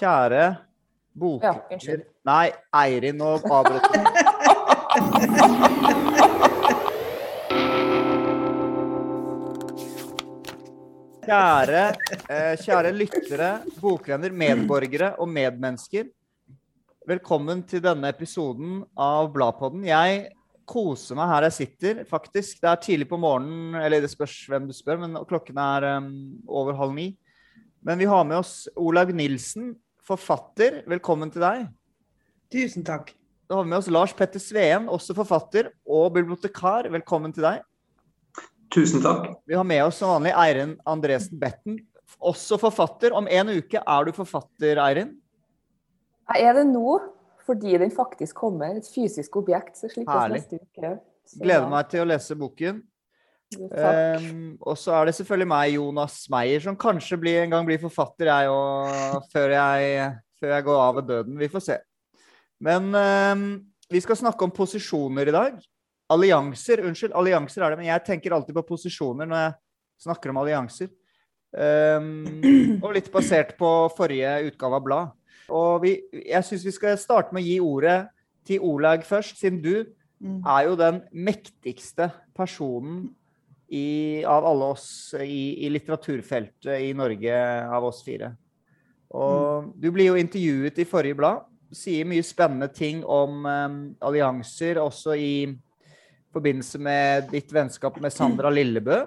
Kjære bok... Ja. Nei, Eirin, nå avbrøt du. Kjære, eh, kjære lyttere, bokvenner, medborgere og medmennesker. Velkommen til denne episoden av Bladpodden. Jeg koser meg her jeg sitter, faktisk. Det er tidlig på morgenen, eller det spørs hvem du spør, men klokken er um, over halv ni. Men vi har med oss Olaug Nilsen, forfatter. Velkommen til deg. Tusen takk. Da har vi med oss Lars Petter Sveen, også forfatter og bibliotekar. Velkommen til deg. Tusen takk. Vi har med oss som vanlig Eirin Andresen Betten, også forfatter. Om en uke er du forfatter, Eirin. Jeg er det nå, fordi den faktisk kommer. Et fysisk objekt. Så slipper Herlig. neste uke. Så, Gleder meg til å lese boken. Um, og så er det selvfølgelig meg, Jonas Meyer, som kanskje blir, en gang blir forfatter, jeg òg, før, før jeg går av ved døden. Vi får se. Men um, vi skal snakke om posisjoner i dag. Allianser. Unnskyld, allianser er det, men jeg tenker alltid på posisjoner når jeg snakker om allianser. Um, og litt basert på forrige utgave av Blad. Og vi, jeg syns vi skal starte med å gi ordet til Olaug først, siden du Mm. er jo den mektigste personen i, av alle oss i, i litteraturfeltet i Norge, av oss fire. Og du blir jo intervjuet i forrige blad. Sier mye spennende ting om um, allianser, også i forbindelse med ditt vennskap med Sandra Lillebø.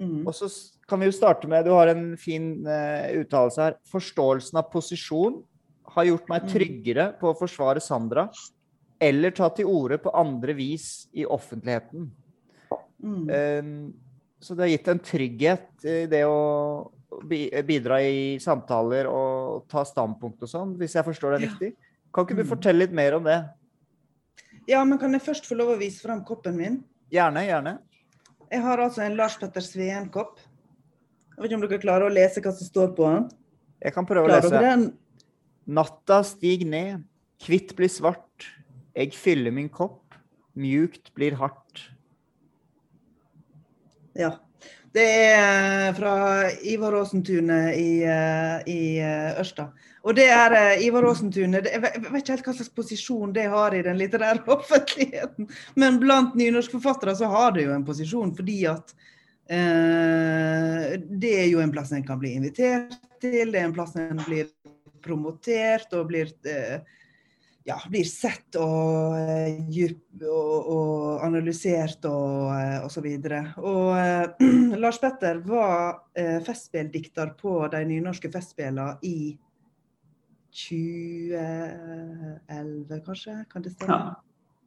Mm. Og så kan vi jo starte med, du har en fin uh, uttalelse her. Forståelsen av posisjon har gjort meg Mm. tryggere på å forsvare Sandra eller ta til orde på andre vis i offentligheten. Mm. Så det har gitt en trygghet i det å bidra i samtaler og ta standpunkt og sånn, hvis jeg forstår det Ja. riktig. Kan ikke du Mm. fortelle litt mer om det? Ja, men kan jeg først få lov å vise fram koppen min? Gjerne, gjerne. Jeg har altså en Lars Petter Sveen-kopp. Jeg vet ikke om dere klarer å lese hva som står på den. Jeg kan prøve å lese. Natta stig ned, kvitt blir svart. Jeg fyller min kopp, mjukt blir hardt. Ja. Det er fra Ivar Aasentunet i, eh, i eh, Ørsta. Og det er eh, Ivar Aasentunet Jeg vet ikke helt hva slags posisjon det har i den litterære offentligheten, men blant nynorskforfattere så har det jo en posisjon fordi at eh, det er jo en plass en kan bli invitert til, det er en plass en blir promotert og blir eh, ja, blir sett og, eh, djup, og, og analysert og, eh, og så videre. Og eh, Lars Petter var eh, festspilldikter på de nynorske festspillene i 2011, kanskje? Kan det stemme? Ja.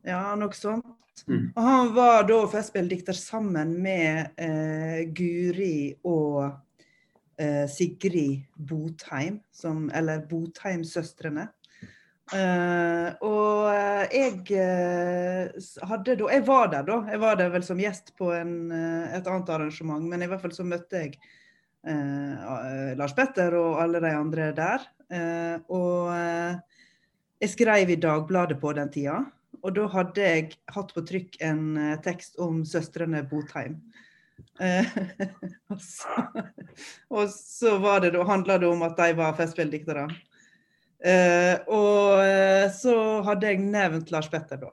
Ja, noe sånt. Mm. Og han var da festspilldikter sammen med eh, Guri og eh, Sigrid Botheim, som, eller Botheim-søstrene. Eh, og eh, jeg uh, hadde da Jeg var der, da. Jeg var der vel som gjest på en, uh, et annet arrangement, men i hvert fall så møtte jeg Lars Petter og alle de andre der. Og jeg skrev i Dagbladet på den tida. Og da hadde jeg hatt på trykk en tekst om søstrene Botheim. Og, så, og så var det da, handla det om at de var festspilldiktere. Eh, og eh, så hadde jeg nevnt Lars Petter da.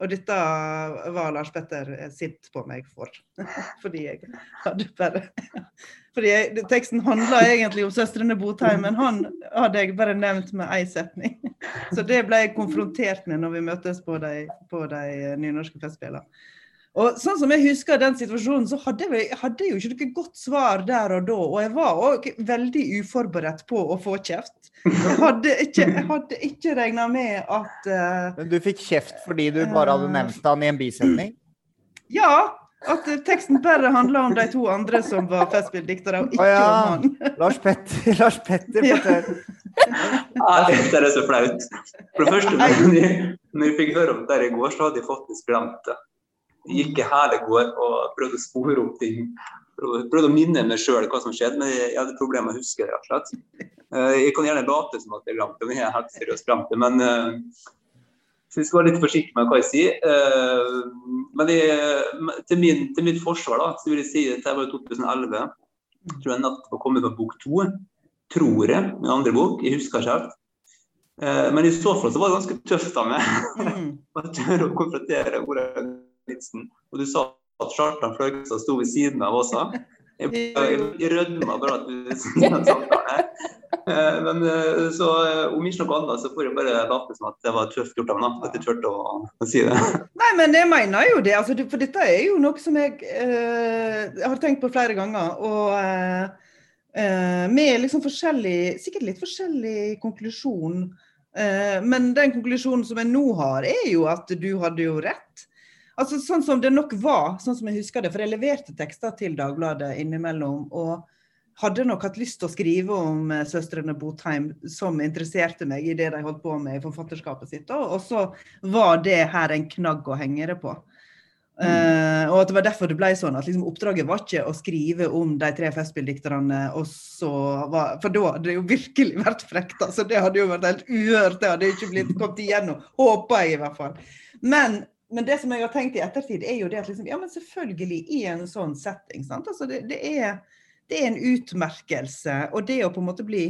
Og dette var Lars Petter eh, sint på meg for. Fordi jeg hadde bare Fordi jeg, teksten handla egentlig om søstrene Botheim, men han hadde jeg bare nevnt med én setning. Så det ble jeg konfrontert med når vi møttes på de, på de nynorske festspillene. Og sånn som jeg husker den situasjonen, så hadde jeg, jeg jo ikke noe godt svar der og da. Og jeg var òg veldig uforberedt på å få kjeft. Jeg hadde ikke, jeg hadde ikke regna med at uh, Men du fikk kjeft fordi du bare hadde nevnt han i en bisetning? Ja, at teksten bare handla om de to andre som var festspilldiktere, og ikke ja. om han. Lars Petter, Lars Petter Ja. fortell. Nei, det er så flaut. For det første, når vi, når fikk høre om det der i går, så hadde jeg faktisk glemt det. Jeg gikk i hele går og prøvde å spore opp ting. Prøvde, å minne meg sjøl hva som skjedde, men jeg hadde problemer med å huske det. rett og slett. Eh, Jeg kan gjerne late som at det er langt, men jeg er helt seriøst det. Men eh, jeg skal være litt forsiktig med hva jeg sier. Eh, Men jeg, til, min, til mitt forsvar da, så vil jeg si at det var i 2011. Jeg tror jeg nettopp var kommet på bok to. tror jeg, min andre bok. Jeg husker ikke helt. Eh, men i så fall så var det ganske tøft av meg Mm. å tørre å konfrontere Ola Nilsen. Og du sa at Kjartan Fløgstad sto ved siden av også. Jeg, jeg, rødma bare at du sier den samtalen. Eh, Men eh, så eh, om ikke noe annet, så får jeg bare late som at det var tøft gjort av meg. At jeg turte å, å si det. Nei, men jeg mener jo det. Altså, for dette er jo noe som jeg eh, har tenkt på flere ganger. Og eh, med liksom forskjellig, sikkert litt forskjellig konklusjon. Eh, men den konklusjonen som jeg nå har, er jo at du hadde jo rett. Altså Sånn som det nok var, sånn som jeg husker det. For jeg leverte tekster til Dagbladet innimellom. og hadde nok hatt lyst til å skrive om eh, søstrene Botheim, som interesserte meg i det de holdt på med i forfatterskapet sitt. Og så var det her en knagg å henge det på. Uh, og at det var derfor det ble sånn at liksom, oppdraget var ikke å skrive om de tre Festspilldikterne, og så var For da hadde det jo virkelig vært frekt. Altså, det hadde jo vært helt uhørt. Det hadde ikke blitt kommet igjennom. Håper jeg, i hvert fall. Men, men det som jeg har tenkt i ettertid, er jo det at liksom, ja, men selvfølgelig i en sånn setting. Sant? Altså, det, det, er, det er en utmerkelse. Og det å på en måte bli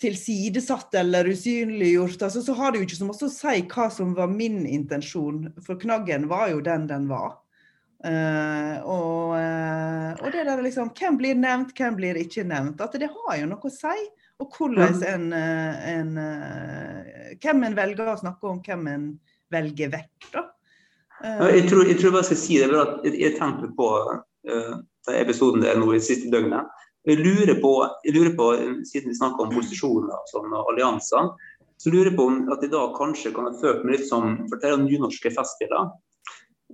tilsidesatt eller usynliggjort, altså, så har det jo ikke så mye å si hva som var min intensjon, for knaggen var jo den den var. Uh, og, uh, og det der liksom Hvem blir nevnt, hvem blir ikke nevnt? At det har jo noe å si. Og hvordan en, eh, en eh, Hvem en velger å snakke om, hvem en velger vekk, da. Jeg tror, jeg tror jeg skal si det, at jeg, tenkte på uh, den episoden der nå i siste døgnet. Jeg lurer på, jeg lurer på siden vi snakker om posisjoner og sånn, allianser, så lurer jeg på om at jeg da kanskje kan ha følt meg litt som For det er nynorske festspiller.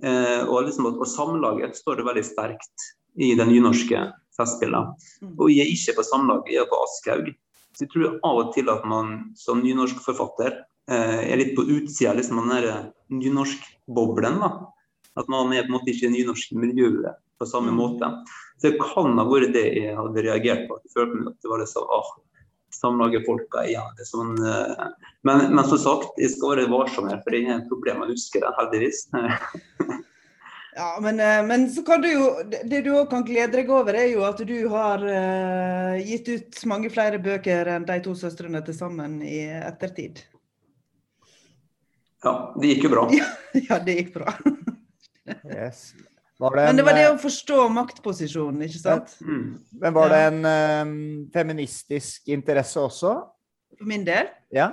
Eh, og liksom og Samlaget står det veldig sterkt i den nynorske festspillene. Og jeg er ikke på Samlaget, jeg er på Aschhaug. Så jeg tror av og til at man som nynorsk forfatter er litt på utsida liksom, av den der nynorskboblen. da. At man er på en måte ikke i nynorskmiljøet på samme Mm. måte. Så det kan ha vært det jeg hadde reagert på. Jeg følte meg at det var liksom ah, Samlagerfolka igjen. Det sånn, eh, men, men som sagt, jeg skal være varsom her, for det er et problem å huske det, heldigvis. Ja, men, eh, men så kan du jo Det det du òg kan glede deg over, er jo at du har uh, gitt ut mange flere bøker enn de to søstrene til sammen i ettertid. Ja, det gikk jo bra. Ja, det gikk bra. Yes. Var det en, Men det var det eh, å forstå maktposisjonen, ikke sant? Mm. men var det en um, feministisk interesse også? For min del. Ja?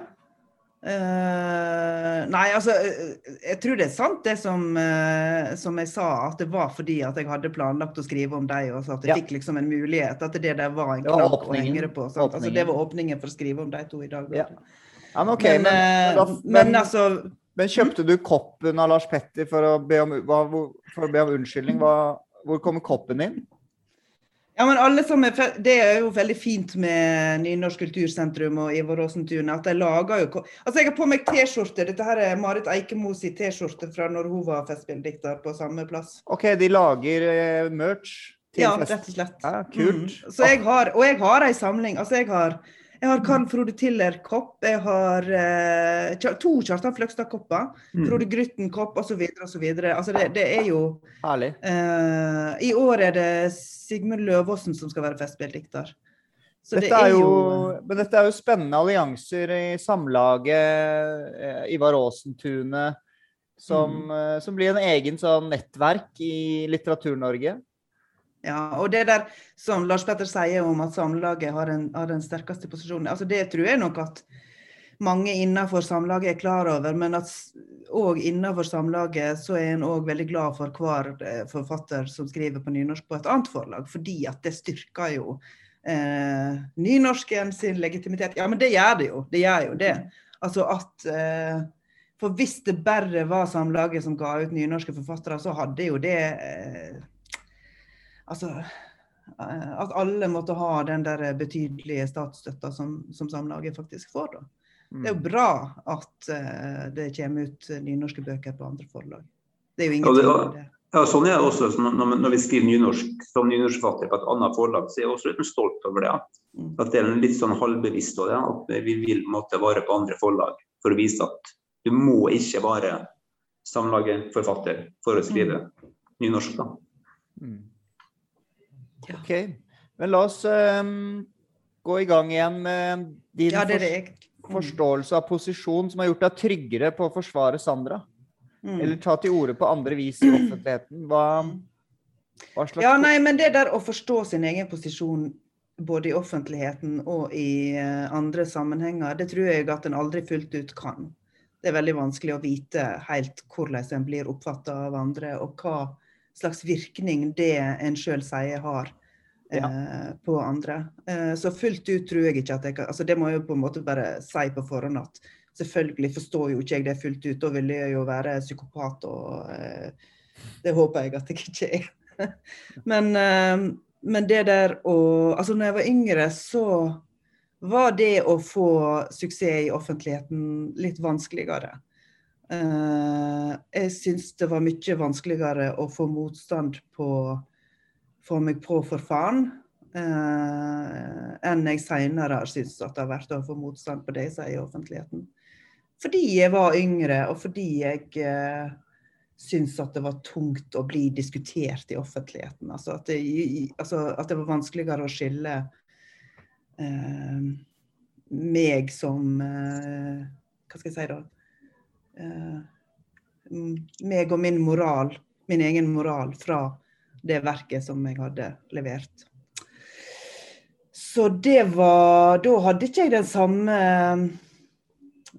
Uh, nei, altså Jeg tror det er sant det som, uh, som jeg sa, at det var fordi at jeg hadde planlagt å skrive om deg, og så at jeg Ja. fikk liksom en mulighet. At det der var en knagg å henge det på. Sant? Altså, det var åpningen for å skrive om de to i dag. Ja. Ja, men ok, men, men, eh, da- men, men- altså Men kjøpte du koppen av Lars Petter for å be om, for å be om unnskyldning? Hva, hvor kommer koppen inn? Ja, men alle som er, Det er jo veldig fint med Nynorsk kultursentrum og Ivar Aasen-tunet. At de lager jo Altså, jeg har på meg T-skjorte. Dette her er Marit Eikemo sin T-skjorte fra når hun var festspilldikter på samme plass. OK, de lager eh, merch til Ja, fest. rett og slett. Ja, kult. Mm. Så jeg har, og jeg har ei samling. Altså, jeg har, jeg har Karl Frode Tiller-kopp. Jeg har eh, to Kjartan Fløgstad-kopper. Mm. Frode Grytten-kopp osv. osv. Altså, det, det er jo Herlig. eh, I år er det Sigmund Løvaasen som skal være festspilldikter. Så det Dette er jo, men dette er jo spennende allianser i Samlaget, eh, Ivar Aasen-tunet, som, eh, som blir en egen sånn nettverk i Litteratur-Norge. Ja, og det der som Lars Petter sier om at Samlaget har, har den sterkeste posisjonen, altså det tror jeg nok at mange innenfor Samlaget er klar over, men at òg innenfor Samlaget så er en òg veldig glad for hver eh, forfatter som skriver på nynorsk på et annet forlag, fordi at det styrker jo eh, nynorsken sin legitimitet. Ja, men det gjør det jo. Det gjør jo det. Altså at eh, For hvis det bare var Samlaget som ga ut nynorske forfattere, så hadde jo det eh, Altså eh, At alle måtte ha den der betydelige statsstøtta som, som Samlaget faktisk får, da. Det er jo bra at uh, det kommer ut nynorske bøker på andre forlag. Det er jo Ja, ingen det- det. Ja, sånn er det også når, når vi skriver nynorsk som nynorskforfatter på et annet forlag, så er jeg også litt stolt over det. Mm. At det er en litt sånn halvbevisst av det, at vi vil måtte være på andre forlag for å vise at du må ikke være samlagerforfatter for å skrive nynorsk. da. Mm. OK. Men la oss um, gå i gang igjen med din Ja, jeg. forståelse av posisjon som har gjort deg tryggere på å forsvare Sandra. Mm. Eller ta til orde på andre vis i offentligheten. Hva, hva slags Ja, nei, men det der å forstå sin egen posisjon både i offentligheten og i eh, andre sammenhenger, det tror jeg at en aldri fullt ut kan. Det er veldig vanskelig å vite helt hvordan en blir oppfatta av andre, og hva slags virkning det en sjøl sier har eh, på andre. Eh, så fullt ut tror jeg ikke at jeg kan altså Det må jeg jo på en måte bare si på forhånd at selvfølgelig forstår jo ikke jeg det fullt ut. Da ville jeg jo være psykopat, og eh, det håper jeg at jeg ikke er. Men, eh, men det der å Altså, når jeg var yngre, så var det å få suksess i offentligheten litt vanskeligere. Eh, jeg syns det var mye vanskeligere å få motstand på Få meg på for faen. eh, enn jeg seinere har syntes at det har vært å få motstand på det jeg sier i offentligheten. Fordi jeg var yngre, og fordi jeg eh, syntes at det var tungt å bli diskutert i offentligheten. Altså at det, altså at det var vanskeligere å skille eh, meg som eh, Hva skal jeg si da? Eh, meg og min moral, min egen moral, fra det verket som jeg hadde levert. Så det var Da hadde ikke jeg den samme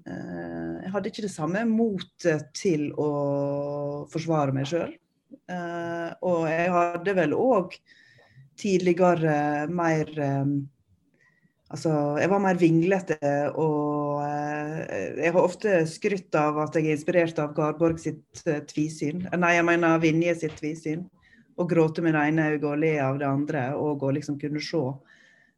eh, Jeg hadde ikke det samme motet til å forsvare meg sjøl. og jeg hadde vel òg tidligere mer eh, Altså, jeg var mer vinglete, og eh, jeg har ofte skrytt av at jeg er inspirert av Garborg sitt eh, tvisyn. Nei, jeg mener Vinje sitt tvisyn. Å gråte med det ene øyet og le av det andre, og å liksom kunne se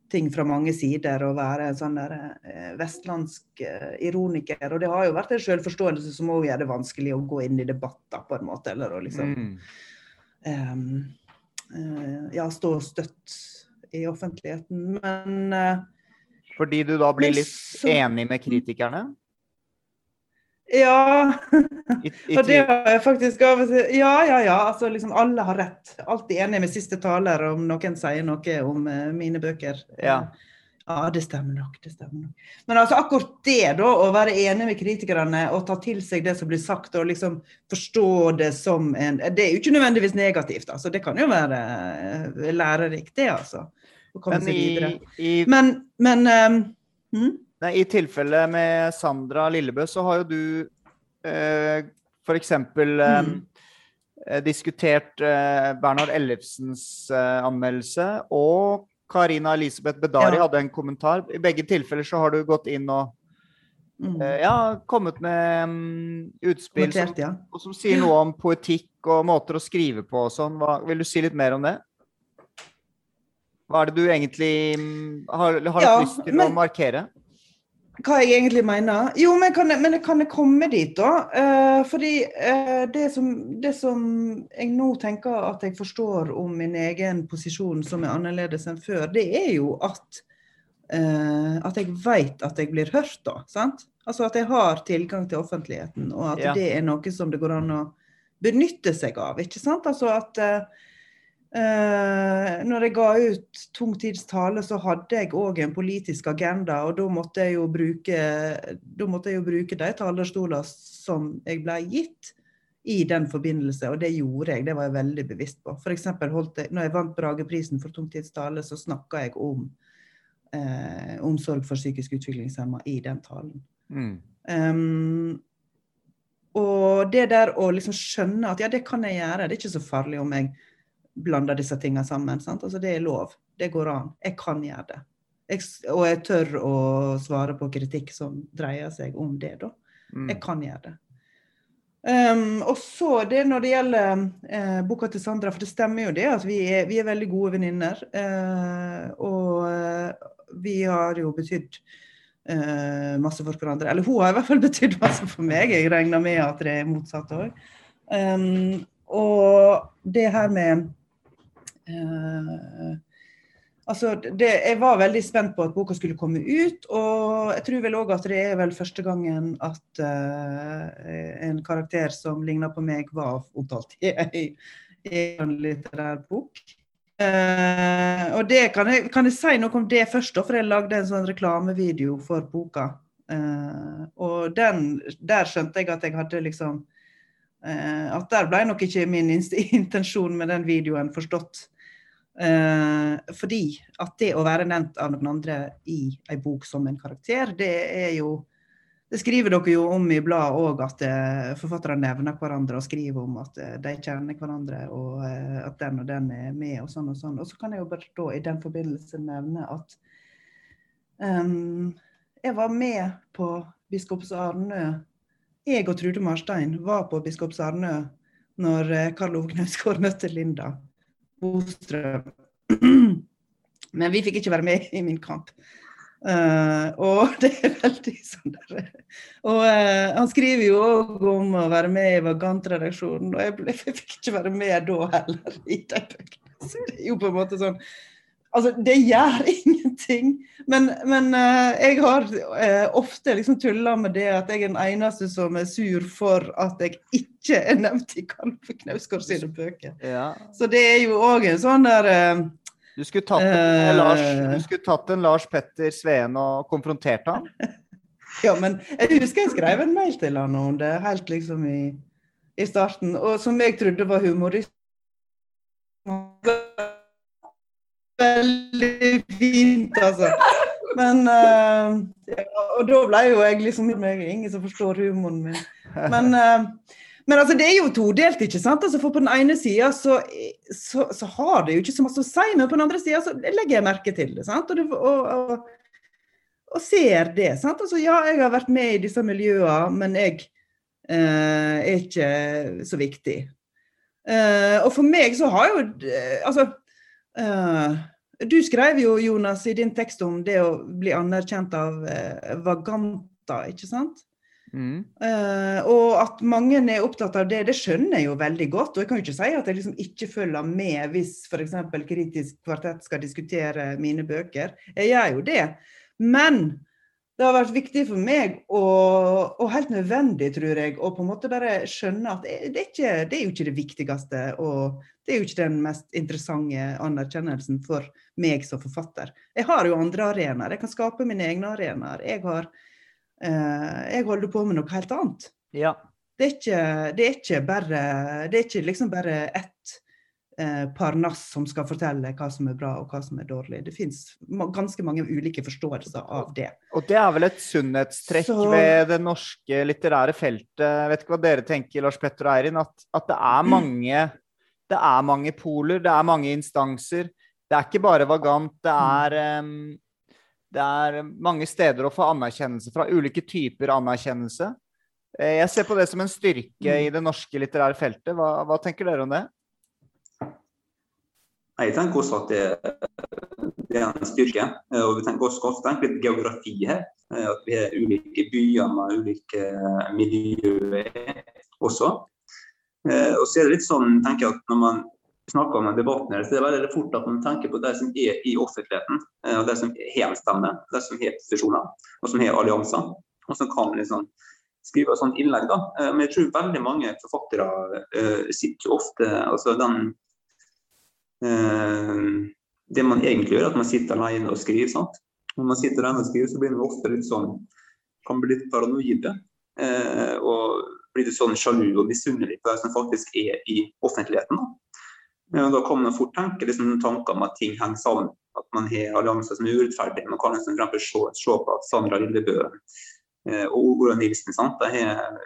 ting fra mange sider og være en sånn der eh, vestlandsk eh, ironiker. Og det har jo vært en selvforståelse som òg gjør det vanskelig å gå inn i debatter, på en måte. Eller å liksom Mm. um, uh, ja, stå støtt i offentligheten. Men eh, Fordi du da blir litt så- enig med kritikerne? ja I, i Og det har jeg faktisk av og til Ja, ja, ja. Altså, liksom, alle har rett. Alltid enig med siste taler om noen sier noe om uh, mine bøker. Ja. Ja, det stemmer nok. det stemmer nok. Men altså akkurat det, da, å være enig med kritikerne og ta til seg det som blir sagt, og liksom forstå det som en Det er jo ikke nødvendigvis negativt, altså. Det kan jo være eh, lærerikt, det, altså. Å komme Men seg videre. i, i, Men, men um, hmm? nei, i tilfellet med Sandra Lillebø, så har jo du eh, f.eks. Mm. eh, diskutert eh, Bernhard Ellefsens eh, anmeldelse, og Karina Elisabeth Bedari Ja. hadde en kommentar. I begge tilfeller så har du gått inn og Mm. eh, ja, kommet med um, utspill som, ja. som sier noe om poetikk og måter å skrive på og sånn. Hva- Vil du si litt mer om det? Hva er det du egentlig mm, har, har Ja, lyst til å markere? hva jeg egentlig mener. Jo, men kan men kan jeg komme dit, da? Uh, fordi uh, det, som, det som jeg nå tenker at jeg forstår om min egen posisjon som er annerledes enn før, det er jo at uh, at jeg vet at jeg blir hørt, da. sant? Altså at jeg har tilgang til offentligheten, og at Ja. det er noe som det går an å benytte seg av. ikke sant? Altså at eh, Eh, når jeg ga ut Tung tids tale, så hadde jeg òg en politisk agenda, og da måtte jeg jo bruke, jeg jo bruke de talerstoler som jeg ble gitt i den forbindelse, og det gjorde jeg. Det var jeg veldig bevisst på. For holdt jeg, når jeg vant Brageprisen for Tung tids tale, så snakka jeg om eh, omsorg for psykisk utviklingshemma i den talen. Mm. Um, og det der å liksom skjønne at ja, det kan jeg gjøre, det er ikke så farlig om jeg blander disse tingene sammen. Sant? Altså, det er lov. Det går an. Jeg kan gjøre det. Jeg, og jeg tør å svare på kritikk som dreier seg om det, da. Mm. Jeg kan gjøre det. Um, og så det når det gjelder uh, boka til Sandra, for det stemmer jo det at vi er, vi er veldig gode venninner. Uh, og eh, vi har jo betydd uh, masse for hverandre. Eller hun har i hvert fall betydd masse for meg. Jeg regner med at det er motsatt òg. Um, og det her med Altså, det, jeg var veldig spent på at boka skulle komme ut, og jeg tror vel òg at det er vel første gangen at uh, en karakter som ligner på meg, var omtalt i i en litterær bok. Uh, og det kan jeg, kan jeg si noe om det først, da, for jeg lagde en sånn reklamevideo for boka. Uh, og den, der skjønte jeg at jeg hadde liksom eh, At der ble nok ikke min intensjon med den videoen forstått. Eh, fordi at det å være nevnt av noen andre i ei bok som en karakter, det er jo det skriver dere jo om i bladet òg, at eh, forfatterne nevner hverandre og skriver om at eh, de kjenner hverandre, og at den og den er med, og sånn og sånn. Og så kan jeg jo bare da i den forbindelse nevne at um, jeg var med på Biskops Arnø. Jeg og Trude Marstein var på Biskops Arnø når Karl Ove Knausgård møtte Linda Bostrøm. Men vi fikk ikke være med i min kamp. Uh, og det er veldig sånn der Og uh, han skriver jo òg om å være med i Vagant-redaksjonen, og jeg, ble, jeg fikk ikke være med da heller i de bøkene. Så det er jo på en måte sånn Altså, det gjør ingenting. Men, men eh, jeg har eh, ofte liksom tulla med det at jeg er den eneste som er sur for at jeg ikke er nevnt i Kalve Knausgård sine bøker. Ja. Så det er jo òg en sånn der eh, Du skulle tatt en, uh, Lars, du skulle tatt en Lars Petter Sveen og konfrontert ham. Ja, men jeg husker jeg skrev en mail til han om det helt liksom i, i starten, og som jeg trodde var humorist. Veldig fint, altså. Men uh, ja, Og da ble jo jeg liksom meg ingen som forstår humoren min. Men, uh, men altså, det er jo todelt, ikke sant? Altså, for på den ene sida så, så, så har det jo ikke så masse å si, men på den andre sida så legger jeg merke til det. sant? Og, det, og, og og ser det. sant? Altså, ja, jeg har vært med i disse miljøene, men jeg uh, er ikke så viktig. Og for meg så har jo Altså eh, Du skrev jo, Jonas, i din tekst om det å bli anerkjent av uh, vaganta, ikke sant? Mm. Uh, og at mange er opptatt av det, det skjønner jeg jo veldig godt. Og jeg kan jo ikke si at jeg liksom ikke følger med hvis f.eks. Kritisk kvartett skal diskutere mine bøker. Jeg gjør jo det. Men det har vært viktig for meg, og, og helt nødvendig, tror jeg, å på en måte bare skjønne at det, det, er ikke, det er jo ikke det viktigste, og det er jo ikke den mest interessante anerkjennelsen for meg som forfatter. Jeg har jo andre arenaer. Jeg kan skape mine egne arenaer. Jeg, har, eh, jeg holder på med noe helt annet. Ja. Det er ikke, det er ikke bare Det er ikke liksom bare ett parnass som skal fortelle hva som er bra og hva som er dårlig. Det fins ganske mange ulike forståelser av det. Og det er vel et sunnhetstrekk Så- ved det norske litterære feltet. Jeg vet ikke hva dere tenker, Lars Petter og Eirin, at, at det er mange det er mange poler, det er mange instanser. Det er ikke bare vagant, det er det er mange steder å få anerkjennelse fra. Ulike typer anerkjennelse. Eh, Jeg ser på det som en styrke i det norske litterære feltet. Hva, hva tenker dere om det? Jeg tenker også at det, det er en styrke. Eh, Og vi tenker også godt tenke litt geografi her. Eh, At vi har ulike byer med ulike miljøer også. Eh, Og så er det litt sånn, tenker jeg, at når man snakker om en debatten her, så er det veldig fort at man tenker på de som er i offentligheten. eh, Og de som har en stemme, de som har posisjoner, og som har allianser. Og som kan liksom skrive et sånt innlegg. da. Eh, Men jeg tror veldig mange forfattere uh, sitter jo ofte altså den Eh, det man egentlig gjør, er at man sitter alene og skriver. sant? Når man sitter alene og skriver, så blir man ofte litt sånn kan bli litt paranoide. Eh, og blir litt sånn sjalu og misunnelig på det som faktisk er i offentligheten. Da, eh, da kan man fort tenke liksom, tanker om at ting henger sammen. At man har allianser som er urettferdige. Man kan liksom, for eksempel se, se på at Sandra Lillebø eh, og Ola Nilsen sant? De har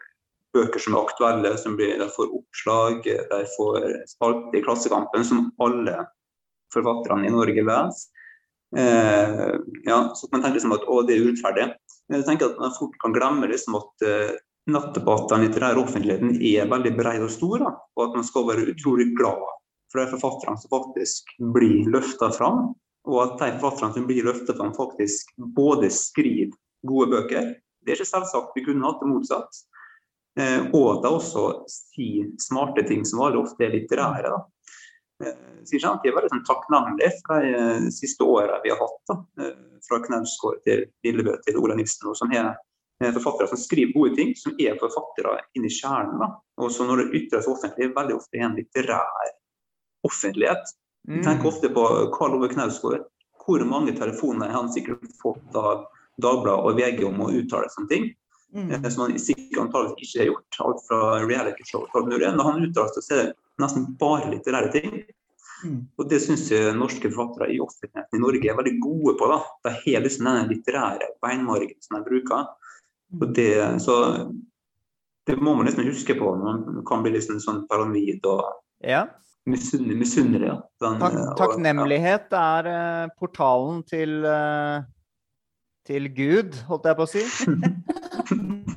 bøker som er aktuelle, som blir, de får oppslag, de får spalte i Klassekampen, som alle forfatterne i Norge leser. Eh, ja, så man tenker liksom at å, det er urettferdig. Men jeg tenker at man fort kan glemme liksom at eh, nattdebattene i denne offentligheten er veldig brede og store, og at man skal være utrolig glad for de forfatterne som faktisk blir løfta fram, og at de forfatterne som blir løfta fram, faktisk både skriver gode bøker. Det er ikke selvsagt, vi kunne hatt det motsatt. Eh, og at jeg også sier smarte ting som veldig ofte er litterære. Da. Eh, sånn Jeg er veldig sånn, takknemlig for de eh, siste årene vi har hatt. Da. Fra Knausgård til Lillebø til Ola Nissen, som er eh, forfattere som skriver gode ting, som er forfattere inni kjernen. Da. Og så når det ytres offentlig, veldig ofte er en litterær offentlighet. Jeg Mm. tenker ofte på Karl Ove Knausgård. Hvor mange telefoner har han sikkert fått av Dagbladet og VG om å uttale sånne ting? Mm. eh, Som han sikkert antakeligvis ikke har gjort. Alt fra reality-show til alt mulig. Men han uttaler seg, nesten bare litterære ting. Mm. Og det syns jeg norske forfattere i offentligheten i Norge er veldig gode på. da. De har liksom denne litterære beinmargen som de bruker. Og det, så det må man liksom huske på når man kan bli liksom sånn paranoid og Ja. misunnelig. ja. Den, Tak takknemlighet og- takknemlighet er eh, portalen til eh, til Gud, holdt jeg på å si.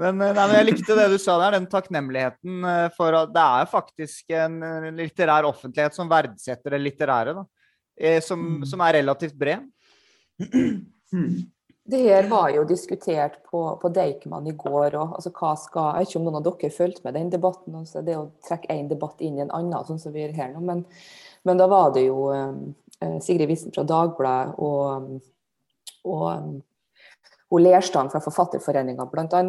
Men, eh, nei, men jeg likte det du sa der, den takknemligheten eh, for at det er faktisk en eh, litterær offentlighet som verdsetter det litterære, da. Som, Mm. som er relativt bred. Det her var jo diskutert på, på Deichman i går. òg. altså, skal, jeg vet ikke om noen av dere fulgte med den debatten. Altså, det å trekke én debatt inn i en annen, sånn som vi gjør her nå. Men, men da var det jo Sigrid Wissen fra Dagbladet og, og um, hun Lerstrand fra Forfatterforeninga bl.a.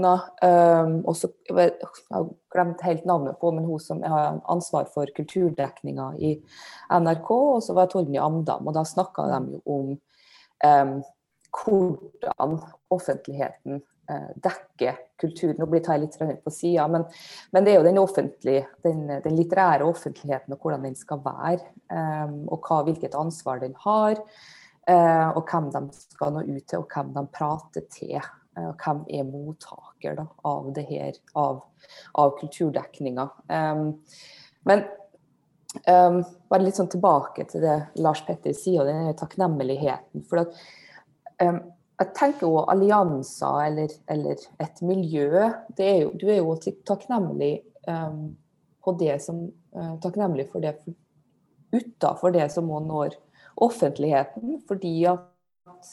Um, og så jeg har glemt helt navnet på, men hun som har ansvar for kulturdekninga i NRK. Og så var Torgny Amdam, og da snakka de jo om um, hvordan offentligheten eh, dekker kultur. Nå blir jeg litt på sida, men, men, det er jo den, den, den, litterære offentligheten og hvordan den skal være. Um, og hva, hvilket ansvar den har. Eh, og hvem de skal nå ut til, og hvem de prater til. eh, og hvem er mottaker da, av det her, av, av kulturdekninga. men Um, bare litt sånn tilbake til det Lars Petter sier, og den takknemligheten. For at, um, jeg tenker jo allianser eller, eller, et miljø er jo, Du er jo takknemlig um, på det som uh, takknemlig for det utafor det som må når offentligheten. Fordi at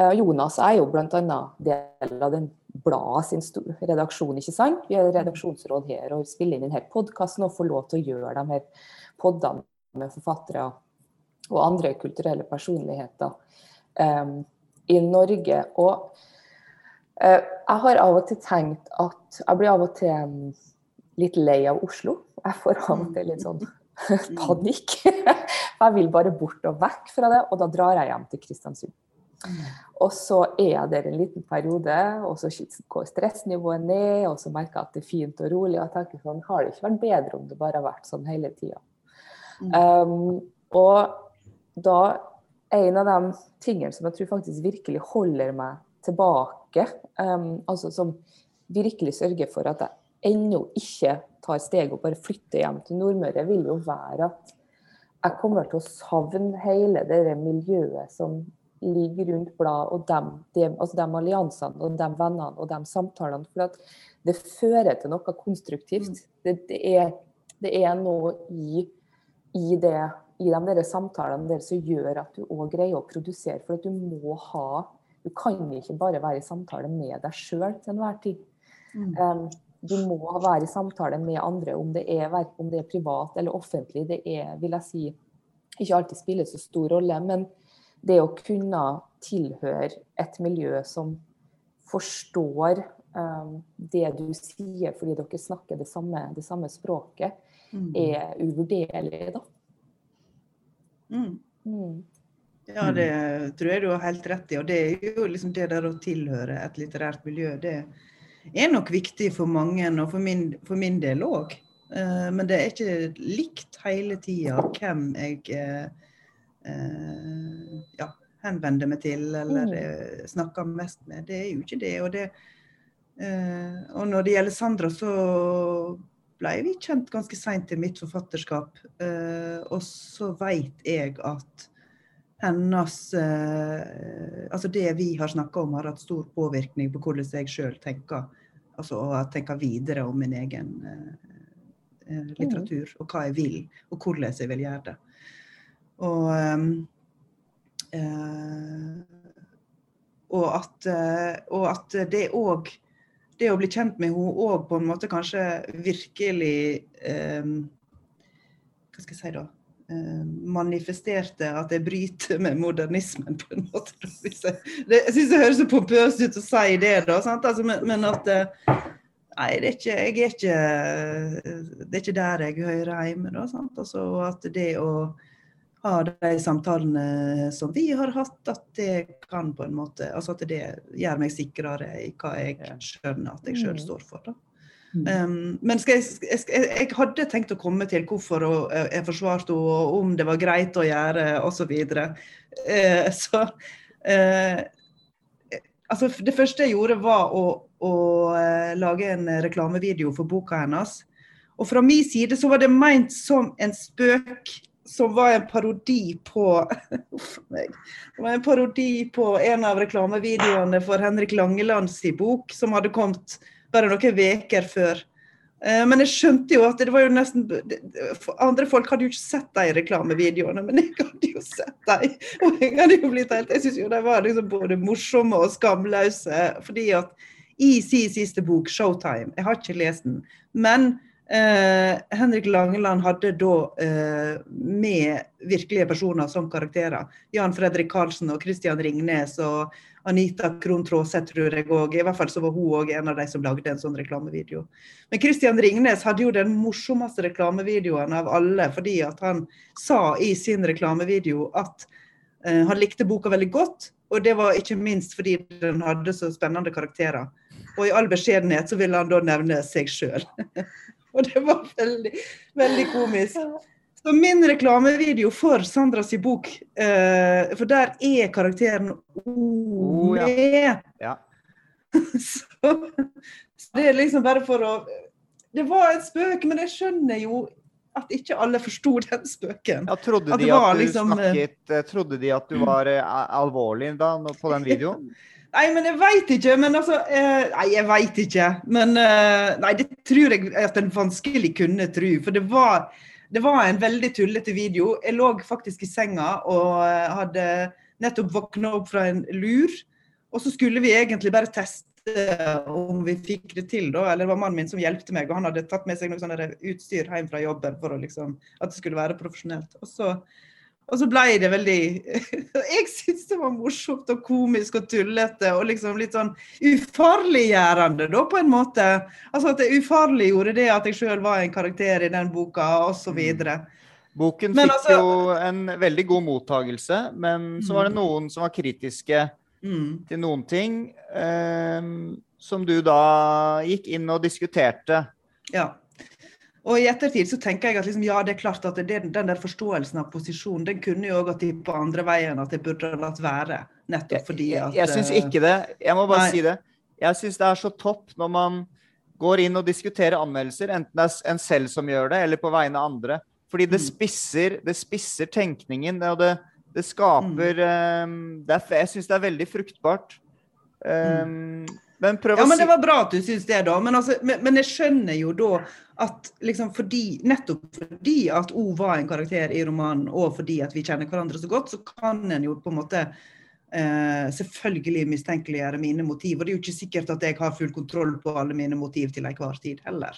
uh, Jonas er jo bl.a. del av den bladet sin redaksjon, ikke sant? Vi har redaksjonsråd her og spiller inn denne podkasten og får lov til å gjøre de her poddene med forfattere og andre kulturelle personligheter um, i Norge. Og uh, jeg har av og til tenkt at jeg blir av og til um, litt lei av Oslo. Jeg får av og til litt sånn panikk. jeg vil bare bort og vekk fra det, og da drar jeg hjem til Kristiansund. Og så er jeg der en liten periode, og så går stressnivået ned, og så merker jeg at det er fint og rolig. Og jeg tenker sånn, har det ikke vært bedre om det bare har vært sånn hele tida? Mm. Um, og da en av de tingene som jeg tror faktisk virkelig holder meg tilbake, um, altså som virkelig sørger for at jeg ennå ikke tar steget og bare flytter hjem til Nordmøre, vil jo være at jeg kommer til å savne hele det miljøet som ligger rundt bladet, og de, de, altså de alliansene og de vennene og de samtalene. For at det fører til noe konstruktivt. Det, det, er, det er, noe i, i, det, i de der samtalene der som gjør at du òg greier å produsere. For at du må ha Du kan ikke bare være i samtale med deg sjøl til enhver tid. Mm. Um, du må være i samtale med andre, om det er, om det er privat eller offentlig. Det er, vil jeg si, ikke alltid spiller så stor rolle. men det å kunne tilhøre et miljø som forstår um, det du sier fordi dere snakker det samme, det samme språket, mm. er uvurderlig, da. Mm. Mm. Ja, det tror jeg du har helt rett i. Og det er jo liksom det der å tilhøre et litterært miljø, det er nok viktig for mange, og for min, for min del òg. Uh, men det er ikke likt hele tida hvem jeg uh, ja, henvender meg til eller mm. snakker mest med. Det er jo ikke det. Og, det, og når det gjelder Sandra, så ble vi kjent ganske seint i mitt forfatterskap. og så veit jeg at hennes Altså det vi har snakka om, har hatt stor påvirkning på hvordan jeg sjøl tenker. Altså å tenke videre om min egen litteratur, og hva jeg vil, og hvordan jeg vil gjøre det. Og, eh, og, at, uh, og at det òg Det å bli kjent med henne òg på en måte kanskje virkelig um, Hva skal jeg si da? Uh, manifesterte at jeg bryter med modernismen, på en måte. Jeg, det, jeg syns det høres så pompøst ut å si det, da. Altså, men, men, at Nei, det er ikke, jeg er ikke Det er ikke der jeg hører hjemme. Da, sant? Altså, at det å ha de samtalene som vi har hatt, at det kan på en måte Altså at det gjør meg sikrere i hva jeg skjønner at jeg sjøl Mm. står for. da. Um, men skal jeg, jeg, jeg, hadde tenkt å komme til hvorfor eh, jeg forsvarte henne, og om det var greit å gjøre, osv. Uh, så uh, altså, Det første jeg gjorde, var å, å uh, lage en reklamevideo for boka hennes. Og fra min side så var det meint som en spøk som var en parodi på Uff meg. Det var en parodi på en av reklamevideoene for Henrik Langelands bok, som hadde kommet bare noen uker før. Eh, Men jeg skjønte jo at det var jo nesten Andre folk hadde jo ikke sett de reklamevideoene, men jeg hadde jo sett dem. Og jeg hadde jo blitt helt Jeg syns jo de var liksom både morsomme og skamløse. Fordi at i sin siste bok, 'Showtime', jeg har ikke lest den, men eh, Henrik Langeland hadde da eh, med virkelige personer som karakterer. Jan Fredrik Karlsen og Christian Ringnes og Anita Krohn Traaseth, tror jeg òg. I hvert fall så var hun òg en av de som lagde en sånn reklamevideo. Men Christian Ringnes hadde jo den morsomste reklamevideoen av alle, fordi at han sa i sin reklamevideo at eh, han likte boka veldig godt, og det var ikke minst fordi den hadde så spennende karakterer. Og i all beskjedenhet så ville han da nevne seg sjøl. og det var veldig, veldig komisk. Så min reklamevideo for Sandras bok, eh, for der er karakteren O Oh, ja. Ja. så, så det er liksom bare for å Det var en spøk, men jeg skjønner jo at ikke alle forsto den spøken. Ja, trodde, de at at liksom, eh, snakket, eh, trodde de at du var eh, alvorlig da, på den videoen? Nei, men jeg veit ikke. Men altså eh, Nei, jeg veit ikke. Men eh, Nei, det tror jeg at en vanskelig kunne tro. For det var, det var en veldig tullete video. Jeg lå faktisk i senga og eh, hadde nettopp våkna opp fra en lur. Og så skulle vi egentlig bare teste om vi fikk det til, da. Eller det var mannen min som hjelpte meg, og han hadde tatt med seg noe sånn utstyr hjem fra jobben for å liksom, at det skulle være profesjonelt. Og så, og så ble det veldig Jeg syntes det var morsomt og komisk og tullete og liksom litt sånn ufarliggjørende, da, på en måte. Altså at det ufarliggjorde det at jeg sjøl var en karakter i den boka, osv. Boken fikk altså- jo en veldig god mottagelse, men så var det noen som var kritiske Mm. til noen ting, eh, som du da gikk inn og diskuterte. Ja. Og i ettertid så tenker jeg at liksom, ja, det er klart at det, den der forståelsen av posisjon, den kunne jo gått på andre veien, at det burde ha latt være. Nettopp fordi at Jeg, jeg syns ikke det. Jeg må bare Nei. si det. Jeg syns det er så topp når man går inn og diskuterer anmeldelser, enten det er en selv som gjør det, eller på vegne av andre. Fordi det Mm. spisser, det spisser tenkningen, og det, det skaper Mm. um, det er, Jeg syns det er veldig fruktbart. Eh, Men Ja, men det var bra at du syns det, da. Men, altså, men, men jeg skjønner jo da at liksom fordi, nettopp fordi at O var en karakter i romanen, og fordi at vi kjenner hverandre så godt, så kan en jo på en måte eh, selvfølgelig mistenkeliggjøre mine motiv. Og det er jo ikke sikkert at jeg har full kontroll på alle mine motiv til enhver tid heller.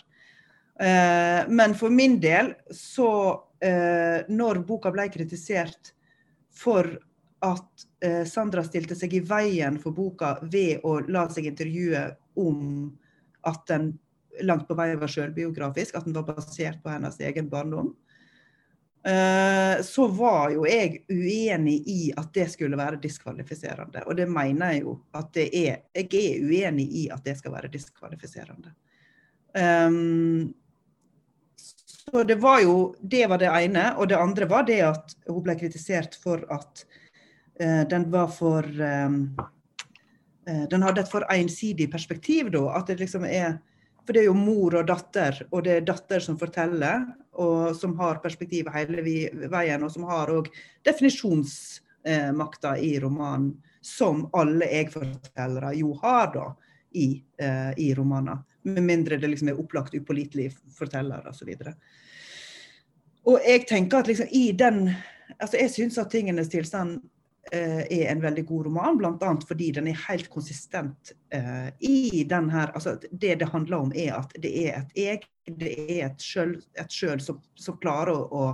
Eh, men for min del, så eh, Når boka ble kritisert for at eh, Sandra stilte seg i veien for boka ved å la seg intervjue om at den langt på vei var selvbiografisk, at den var basert på hennes egen barndom. Eh, så var jo jeg uenig i at det skulle være diskvalifiserende. Og det mener jeg jo at det er. Jeg er uenig i at det skal være diskvalifiserende. Um, så det var jo Det var det ene. Og det andre var det at hun ble kritisert for at den var for eh, eh, Den hadde et for ensidig perspektiv, da. At det liksom er For det er jo mor og datter, og det er datter som forteller, og som har perspektivet hele veien, og som har òg definisjonsmakta i romanen, som alle jeg-fortellere jo har, da, i, eh, i romaner. Med mindre det liksom er opplagt upålitelig forteller osv. Og jeg tenker at liksom i den altså Jeg syns at Tingenes tilstand eh, er en veldig god roman, bl.a. fordi den er helt konsistent eh, i den her altså Det det handler om, er at det er et jeg, det er et sjøl, et sjøl som, som klarer å, å,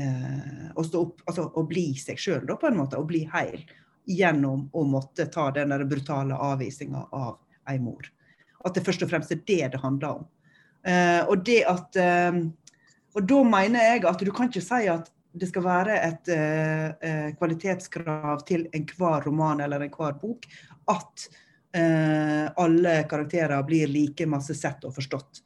eh, å stå opp, altså å bli seg sjøl, på en måte. Å bli heil gjennom å måtte ta den der brutale avvisinga av ei mor. at det først og fremst er det det handler om. Eh, og det at eh, Og da mener jeg at du kan ikke si at det skal være et eh, eh kvalitetskrav til enhver roman eller enhver bok at eh, alle karakterer blir like masse sett og forstått.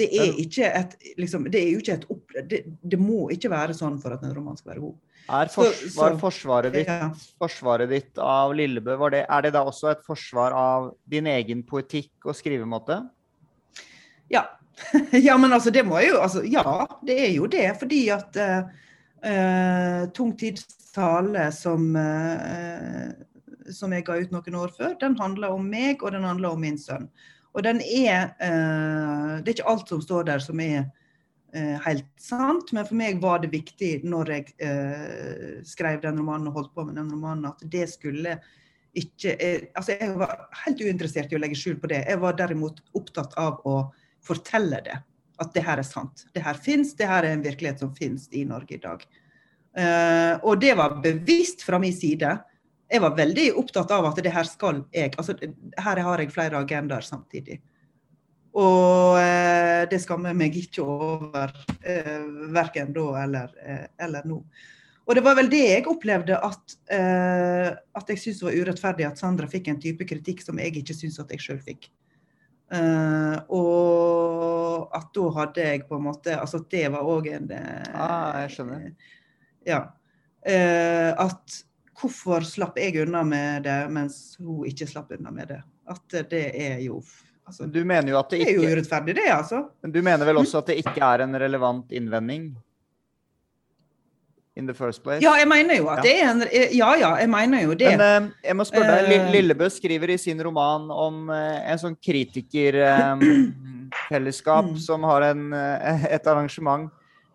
Det er, ikke et, liksom, det, er jo ikke et opp, det, det, må ikke være sånn for at en roman skal være god. Er forsvar, forsvaret, ditt, ja. forsvaret, ditt, av Lillebø, det, er det da også et forsvar av din egen poetikk og skrivemåte? Ja. ja, men altså, det må jo altså, Ja, det er jo det. Fordi at uh, uh, Tung tids tale, som, uh, som jeg ga ut noen år før, den handler om meg, og den handler om min sønn. Og den er eh, Det er ikke alt som står der som er eh, helt sant, men for meg var det viktig når jeg eh, skrev den romanen og holdt på med den romanen, at det skulle ikke altså Jeg var helt uinteressert i å legge skjul på det. Jeg var derimot opptatt av å fortelle det. At det her er sant. Det her fins, det her er en virkelighet som fins i Norge i dag. Uh, og det var bevisst fra min side jeg var veldig opptatt av at det her skal jeg altså Her har jeg flere agendaer samtidig. Og uh, det skammer meg ikke over, uh, verken da eller, uh, eller, nå. Og det var vel det jeg opplevde at, uh, at jeg syntes var urettferdig at Sandra fikk en type kritikk som jeg ikke syns at jeg sjøl fikk. Eh, og at da hadde jeg på en måte Altså det var òg en eh, Ah, jeg skjønner. Ja. at hvorfor slapp jeg unna med det, mens hun ikke slapp unna med det? At det er jo altså, Du mener jo at det ikke Det er jo urettferdig, det, altså. Men du mener vel også at det ikke er en relevant innvending? In the first place? Ja, jeg mener jo at ja. det er en Ja, ja, jeg mener jo det. Men uh, jeg må spørre deg, uh, Lillebø skriver i sin roman om uh, en sånn kritikerfellesskap um, mm. som har en, et arrangement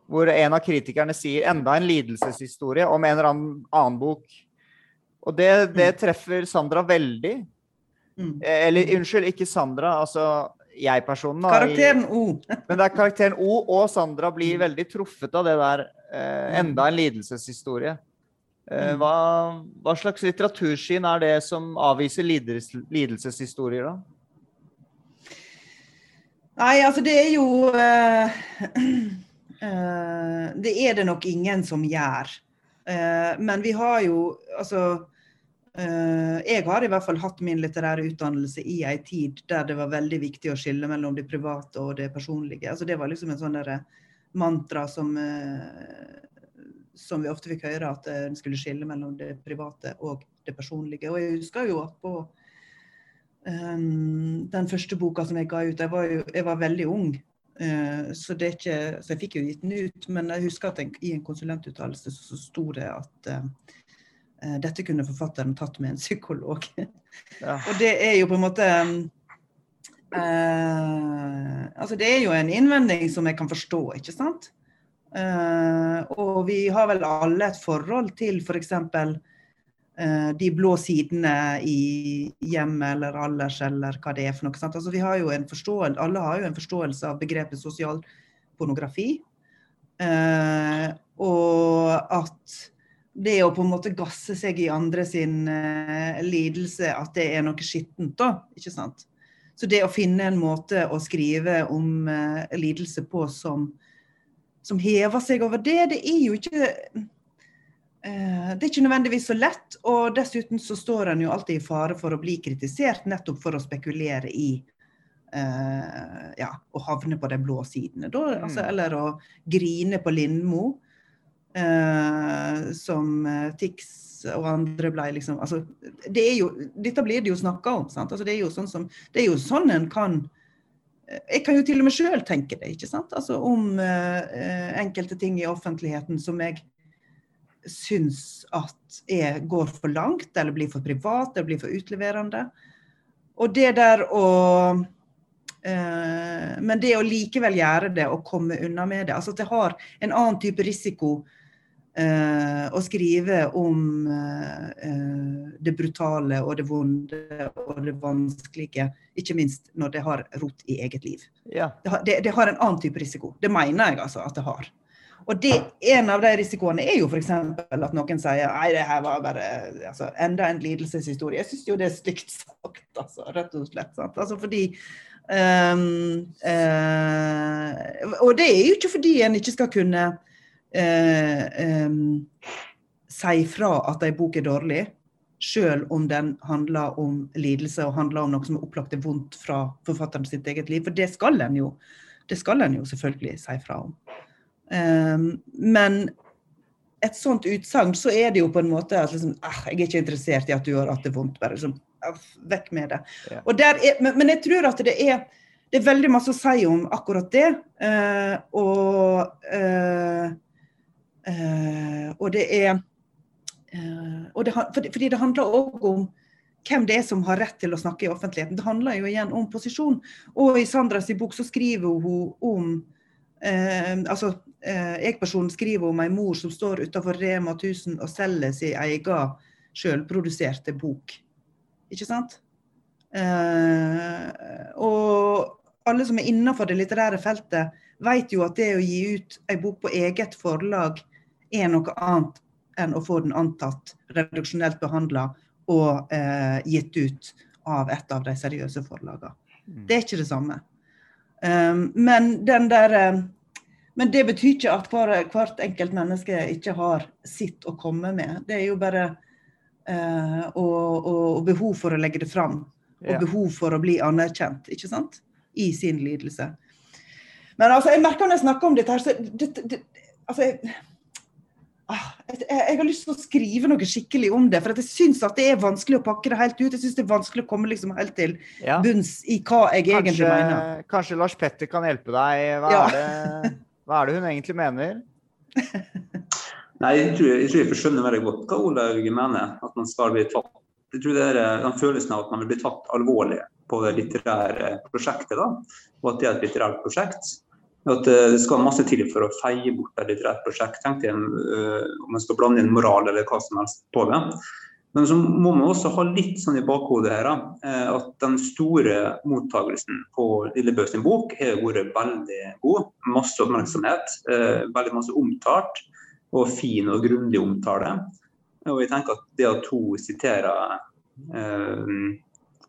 hvor en av kritikerne sier enda en lidelseshistorie om en eller annen, annen bok og det, det mm. treffer Sandra veldig. Mm. Eh, eller unnskyld, ikke Sandra. Altså jeg-personen. Karakteren O. men det er karakteren O og Sandra blir mm. veldig truffet av det der. Eh, enda en lidelseshistorie. Eh, hva, hva, slags litteratursyn er det som avviser lides, lidelseshistorier, da? Nei, altså det er jo uh, uh, Det er det nok ingen som gjør. Uh, men vi har jo altså jeg har i hvert fall hatt min litterære utdannelse i ei tid der det var veldig viktig å skille mellom det private og det personlige. Altså det var liksom en sånn mantra som, eh, som vi ofte fikk høre, at en skulle skille mellom det private og det personlige. Og jeg husker jo at på um, den første boka som jeg ga ut, jeg var, jo, jeg var veldig ung. Uh, så, ikke, så, jeg fikk jo gitt den ut, men jeg husker at jeg, i en konsulentuttalelse så, så sto det at uh, Eh, dette kunne forfatteren tatt med en psykolog. Ja. og det er jo på en måte uh, Altså, det er jo en innvending som jeg kan forstå, ikke sant? Uh, og vi har vel alle et forhold til f.eks. For uh, de blå sidene i hjemmet eller alders eller hva det er for noe. Sant? Altså, vi har jo en alle har jo en forståelse av begrepet sosial pornografi. Uh, og at det å på en måte gasse seg i andre sin lidelse, at det er noe skittent, da. Ikke sant? Så det å finne en måte å skrive om uh, lidelse på som, som, hever seg over det, det er jo ikke uh, Det er ikke nødvendigvis så lett. Og dessuten så står en jo alltid i fare for å bli kritisert nettopp for å spekulere i ja, å havne på de blå sidene, da. Altså, mm. eller å grine på Lindmo. Eh, som eh, Tix og andre ble liksom altså, det er jo, Dette blir det jo snakka om. Altså, det, er jo sånn som, det er jo sånn en kan eh, Jeg kan jo til og med sjøl tenke det, ikke sant? Altså om eh, enkelte ting i offentligheten som jeg syns at er, går for langt, eller blir for privat, eller blir for utleverende. Og det der å Men det å likevel gjøre det og komme unna med det. altså at det har en annen type risiko Uh, å skrive om uh, det brutale og det vonde og det vanskelige, ikke minst når det har rot i eget liv. Ja. Det, har, det, det, har, en annen type risiko. Det mener jeg altså at det har. Og det, En av de risikoene er jo f.eks. at noen sier nei, det her var bare altså, enda en lidelseshistorie. Jeg syns jo det er stygt sagt. altså. Rett og slett. Sant? Altså fordi um, uh, Og det er jo ikke fordi en ikke skal kunne um, si fra at ei bok er dårlig, sjøl om den handler om lidelse og handler om noe som er opplagt er vondt fra forfatteren sitt eget liv. For det skal en jo, det skal en jo selvfølgelig si fra om. Um, men et sånt utsagn, så er det jo på en måte at liksom, ah, jeg er ikke interessert i at du har hatt det vondt. bare liksom, ah, Vekk med det. Ja. Er, men, men, jeg tror at det er, det er veldig masse å si om akkurat det. Uh, og, uh, og det er og det, fordi, det handler òg om hvem det er som har rett til å snakke i offentligheten. Det handler jo igjen om posisjon. Og i Sandras bok så skriver hun om altså eh, jeg-personen skriver om ei mor som står utenfor Rema 1000 og selger sin egen sjølproduserte bok. Ikke sant? Eh, og alle som er innenfor det litterære feltet, vet jo at det å gi ut ei bok på eget forlag er noe annet enn å få den antatt reduksjonelt behandla og eh, gitt ut av et av de seriøse forlagene. Mm. Det er ikke det samme. Um, men den der um, men det betyr ikke at hver, hvert enkelt menneske ikke har sitt å komme med. Det er jo bare uh, og, og, behov for å legge det fram. Og behov for å bli anerkjent, ikke sant? I sin lidelse. Men altså, jeg merker når jeg snakker om dette her, så det, det, altså, jeg, jeg, jeg, har lyst til å skrive noe skikkelig om det. For jeg syns at det er vanskelig å pakke det helt ut. Jeg syns det er vanskelig å komme liksom helt til ja. bunns i hva jeg kanskje, egentlig mener. Kanskje Lars Petter kan hjelpe deg. Hva ja. er det hva er det hun egentlig mener? Nei, jeg tror, jeg tror jeg skjønner veldig godt hva Olaug mener. At man skal bli tatt. Jeg tror det er eh, den følelsen av at man vil bli tatt alvorlig på det litterære prosjektet. da, Og at det er et litterært prosjekt. At eh, det skal masse til for å feie bort et litterært prosjekt. tenkte jeg, eh, Om man skal blande inn moral eller hva som helst på det. Men så må man også ha litt sånn i bakhodet her eh, at den store mottagelsen på Lillebø sin bok har vært veldig god. Masse oppmerksomhet, veldig masse omtalt og fin og grundig omtale. Og jeg tenker at det at hun siterer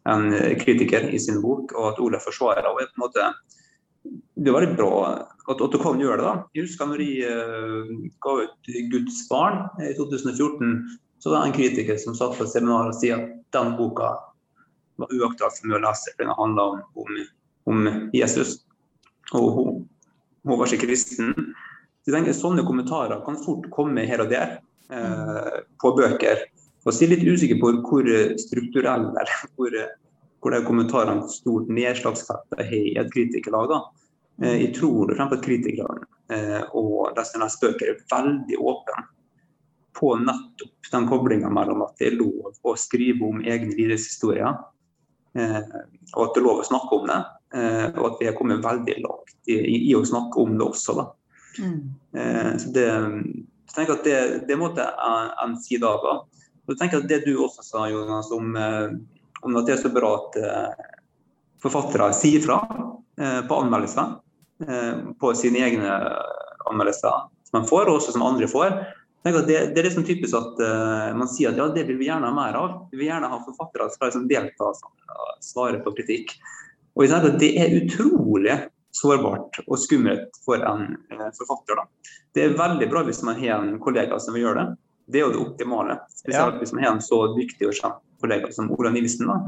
en kritiker i sin bok, og at Ole forsvarer henne, er på en måte det var litt bra at, du kan gjøre det. da. Jeg husker når jeg ga ut 'Guds barn' i 2014 så var det en kritiker som satt på et seminar og sier at den boka var uaktuell for meg å lese, for den handla om, om, om, Jesus. Og hun, hun var ikke kristen. Så jeg tenker Sånne kommentarer kan fort komme her og der eh, på bøker. Og så er jeg litt usikker på hvor strukturelle eller hvor, hvor de kommentarene stort nedslagsfelt har i et kritikerlag. Eh, jeg tror at kritikerne eh, og de som leser bøker, er veldig åpne på nettopp den koblinga mellom at det er lov å skrive om egne lidelseshistorier, eh, og at det er lov å snakke om det. Eh, og at vi har kommet veldig langt i, i, å snakke om det også. Da. Mm. Eh, så det, jeg tenker at det, det måtte en, side av. Da. Og jeg tenker at Det du også sa, Jonas, om, om at det er så bra at eh, forfattere sier fra eh, på anmeldelser, på sine egne anmeldelser som man får, og også som andre får, det, det, er liksom typisk at uh, man sier at ja, det vil vi gjerne ha mer av. Vi vil gjerne ha forfattere som skal liksom delta og svare på kritikk. Og Det er utrolig sårbart og skummelt for en uh, forfatter. Da. Det er veldig bra hvis man har en kollega som vil gjøre det. Det er jo det optimale. Spesielt ja. hvis man har en så dyktig og kjent kollega som Ola Nilsen. Da.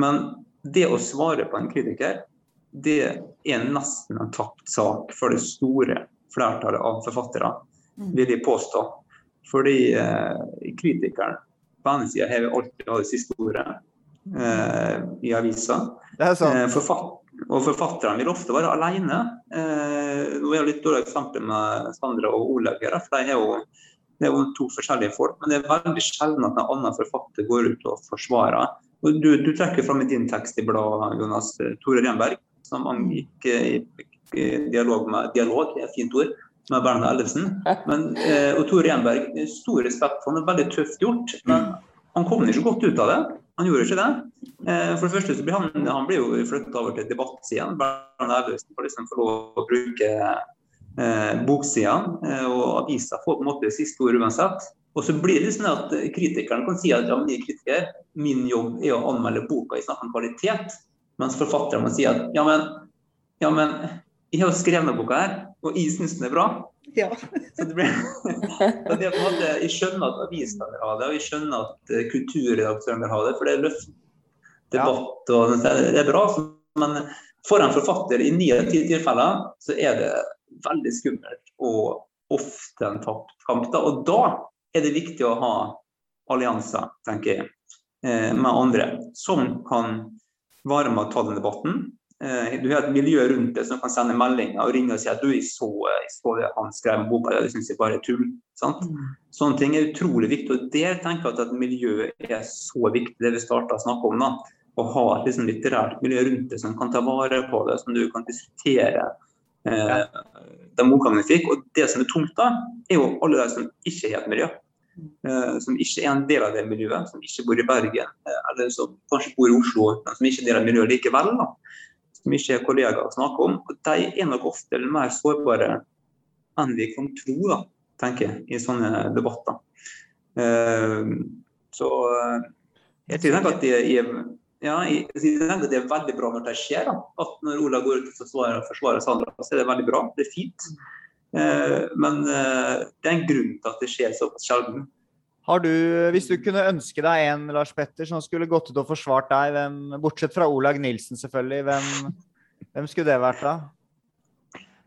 Men det å svare på en kritiker, det er nesten en tapt sak for det store flertallet av forfattere, mm. vil jeg påstå. Fordi eh, kritikeren på ene sida har alltid hatt det siste ordet eh, i avisa. Eh, forfatt og forfatterne vil ofte være alene. Eh, nå er det litt dårlig eksempel med Sandra og Olaug her, for de har jo, det er jo to forskjellige folk. Men det er veldig sjelden at en annen forfatter går ut og forsvarer. Og du, du trekker fram i din tekst i bladet, Jonas, Tore Renberg, som angikk i, i dialog med dialog, er et fint ord, med Bernhard Ellefsen. Men, eh, og Tore Renberg, stor respekt for han, er veldig tøft gjort. Men han kom ikke godt ut av det. Han gjorde ikke det. Eh, for det første så blir han, han blir jo flyttet over til debattsiden. Bernhard Ellefsen får liksom få lov å bruke eh, boksidene, eh, og avisa får på en måte siste ord uansett. Og så blir det sånn at kritikeren kan si at ja, men jeg er kritiker, min jobb er å anmelde boka i snakk om kvalitet. Mens forfatteren må si at ja, men, ja, men jeg har jo skrevet boka her, og jeg syns den er bra. Ja. Så det blir, så det måte, jeg skjønner at avisene vil ha det, og jeg skjønner at eh, kulturredaktøren vil ha det. For det er løft, debatt og det er bra. Men for en forfatter i ni av ti tilfeller så er det veldig skummelt og ofte en tapt kamp. Da. Og da er det viktig å ha allianser, tenker jeg, eh, med andre som kan være med å ta den debatten. Eh, du har et miljø rundt deg som kan sende meldinger og ringe og si at du, jeg så, jeg så det han skrev boka, det syns jeg bare er tull. Sant? Sånne ting er utrolig viktig. og Der tenker jeg at et miljø er så viktig, det vi starta å snakke om. da, Å ha et liksom, litterært miljø rundt deg som kan ta vare på det, som du kan diskutere eh, de motgangene fikk. Og det som er tungt da, er jo alle de som ikke har et miljø. Eh, som ikke er en del av det miljøet, som ikke bor i Bergen, eh, eller som kanskje bor i Oslo, men som ikke er en del av miljøet likevel. da som ikke er kollegaer å snakke om. og De er nok ofte mer sårbare enn vi kan tro, da, tenker jeg, i sånne debatter. Så jeg tenker at de er, ja, jeg tenker at det er veldig bra når det skjer. Da. At når Ola går ut og forsvarer, forsvarer Sandra, så er det veldig bra. Det er fint. Eh, men eh, det er en grunn til at det skjer såpass sjelden. Har du, hvis du kunne ønske deg en Lars Petter som skulle gått ut og forsvart deg, hvem, bortsett fra Olag Nilsen selvfølgelig, hvem, hvem skulle det vært da?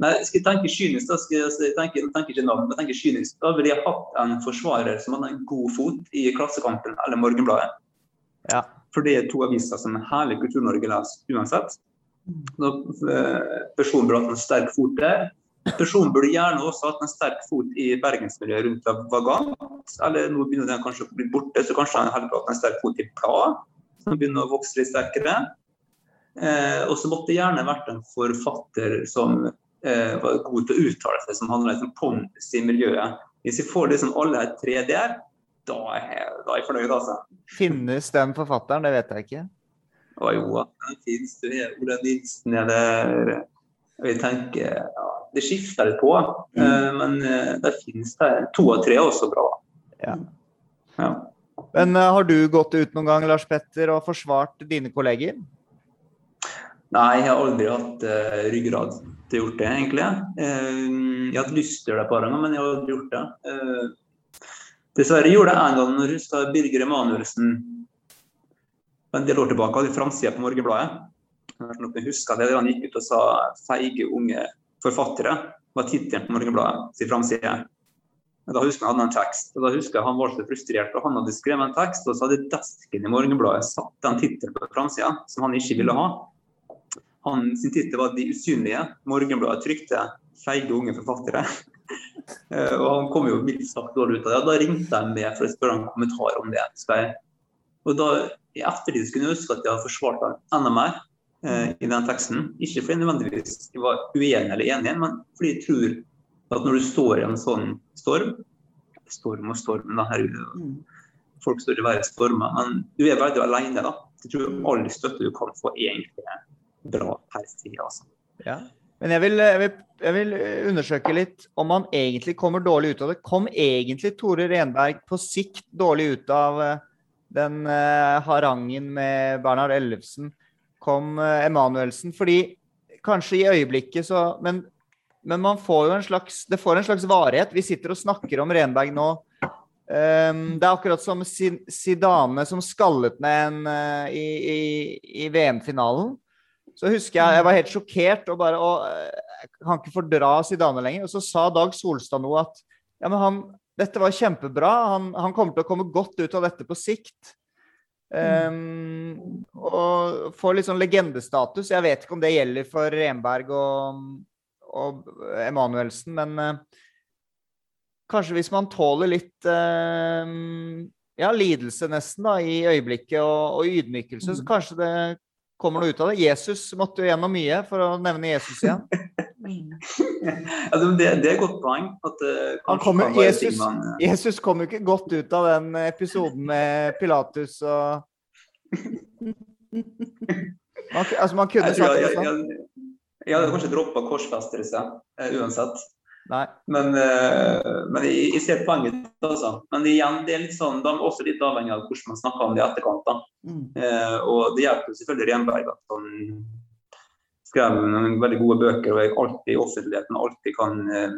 Nei, skal jeg tenke kynisk, da skal jeg tenke, tenker ikke navn, men tenker kynisk. Da ville jeg hatt en forsvarer som hadde en god fot i Klassekampen eller Morgenbladet. Ja. For det er to aviser som hele Kultur-Norge leser uansett. Personen burde hatt en sterk fot der. Personen burde gjerne også hatt en sterk fot i bergensmiljøet rundt Vagant. Eller nå begynner den kanskje å bli borte, så kanskje han heller hatt en sterk fot i Blad, som begynner å vokse litt sterkere. Eh, og så måtte det gjerne vært en forfatter som eh, var god til å uttale seg, som hadde liksom pondus i miljøet. Hvis vi får liksom alle tre der, da er, jeg, da er jeg fornøyd, altså. Finnes den forfatteren? Det vet jeg ikke. Å jo, den finnes. Du har Ola Nilsen eller jeg tenker, ja, Det skifter litt på, mm. men det finnes det. To av tre er også bra. Ja. ja. Men uh, har du gått ut noen gang Lars Petter, og forsvart dine kolleger? Nei, jeg har aldri hatt uh, ryggrad til å gjort det, egentlig. Uh, jeg har hatt lyst til å gjøre det et par ganger, men jeg har aldri gjort det. Dessverre gjorde jeg en gang når jeg husker Birger Emanuelsen en del år tilbake hadde framsida på Morgenbladet. Jeg husker det, Han gikk ut og sa 'feige unge forfattere' var tittelen på Morgenbladet sin framside. Da husker jeg han hadde en tekst, og da husker jeg han var så frustrert. og Han hadde skrevet en tekst, og så hadde desken i Morgenbladet satt den tittelen på framsida som han ikke ville ha. Han sin tittel var 'De usynlige'. Morgenbladet trykte 'feige unge forfattere'. Og han kom jo mildt sagt dårlig ut av det. Da ringte jeg med for å spørre en kommentar om det. Jeg, og da i ettertid skulle jeg ønske at jeg hadde forsvart ham enda mer i den teksten. Ikke fordi jeg nødvendigvis var uenig eller enig, men fordi jeg tror at når du står i en sånn storm Storm og storm, da, herregud. Folk står i verre stormer. Men du er veldig alene, da. Jeg tror all støtte du kan få, egentlig bra per side. Altså. Ja. Men jeg vil, jeg, vil, jeg vil, undersøke litt om han egentlig kommer dårlig ut av det. Kom egentlig Tore Renberg på sikt dårlig ut av den uh, harangen med Bernhard Ellefsen? kom Emanuelsen. Fordi kanskje i øyeblikket så men, men, man får jo en slags Det får en slags varighet. Vi sitter og snakker om Renberg nå. Um, det er akkurat som Zidane som skallet ned en uh, i, i, i VM-finalen. Så husker jeg jeg var helt sjokkert og bare og, Jeg kan ikke fordra Zidane lenger. Og så sa Dag Solstad noe at ja, men han, dette var kjempebra. Han, han kommer til å komme godt ut av dette på sikt. Um, og får litt sånn legendestatus. Jeg vet ikke om det gjelder for Renberg og, og Emanuelsen, men uh, kanskje hvis man tåler litt uh, ja, lidelse nesten da, i øyeblikket og, og ydmykelse, mm. så kanskje det kommer noe ut av det. Jesus måtte jo gjennom mye, for å nevne Jesus igjen. altså, det, det, er et godt poeng. At, uh, kommer, Jesus, man, uh... Jesus, kom jo ikke godt ut av den episoden med Pilatus og man, altså, man kunne sagt det sånn. Jeg hadde kanskje droppa korsfestelse uh, uansett. Nei. Men, uh, men jeg, jeg, ser poenget altså. Men igjen, det er litt sånn, de er også litt avhengig av hvordan man snakker om det i etterkant. da. Mm. Eh, og det hjelper selvfølgelig Renberg at han skrev noen veldig gode bøker og er alltid i offentligheten alltid kan eh,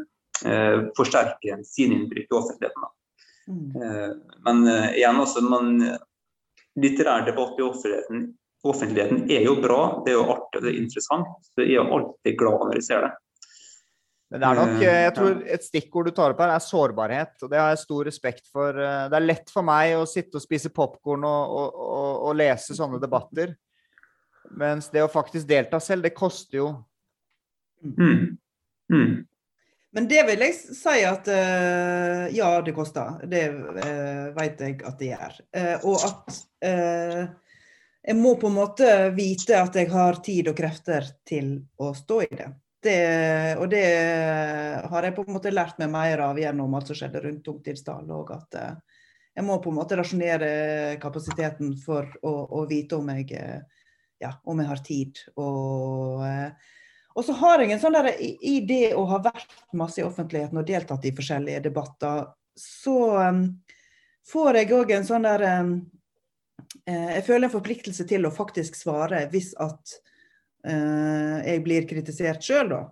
eh, forsterke sine inntrykk i offentligheten. Da. Mm. Eh, men eh, igjen altså, man, litterær debatt i offentligheten, offentligheten er jo bra, det er jo artig og det er interessant. Så jeg er alltid glad når jeg ser det. Men det er nok, Eh, jeg tror et stikkord du tar opp her, er sårbarhet. Og det har jeg stor respekt for. Eh, Det er lett for meg å sitte og spise popkorn og, og, og, og lese sånne debatter. Mens det å faktisk delta selv, det koster jo. Mm. Mm. Men det vil jeg si at uh, ja, det koster. Det uh, vet jeg at det gjør. Uh, og at eh, jeg må på en måte vite at jeg har tid og krefter til å stå i det. Det. Og det har jeg på en måte lært meg mer av gjennom alt som skjedde rundt Tungtidsdal. Og at eh, jeg må på en måte rasjonere kapasiteten for å, å vite om jeg, eh, ja, om jeg har tid. Og eh, og så har jeg en sånn der, i, det å ha vært masse i offentligheten og deltatt i forskjellige debatter, så får jeg òg en sånn der Jeg føler en forpliktelse til å faktisk svare hvis at jeg blir kritisert sjøl, da.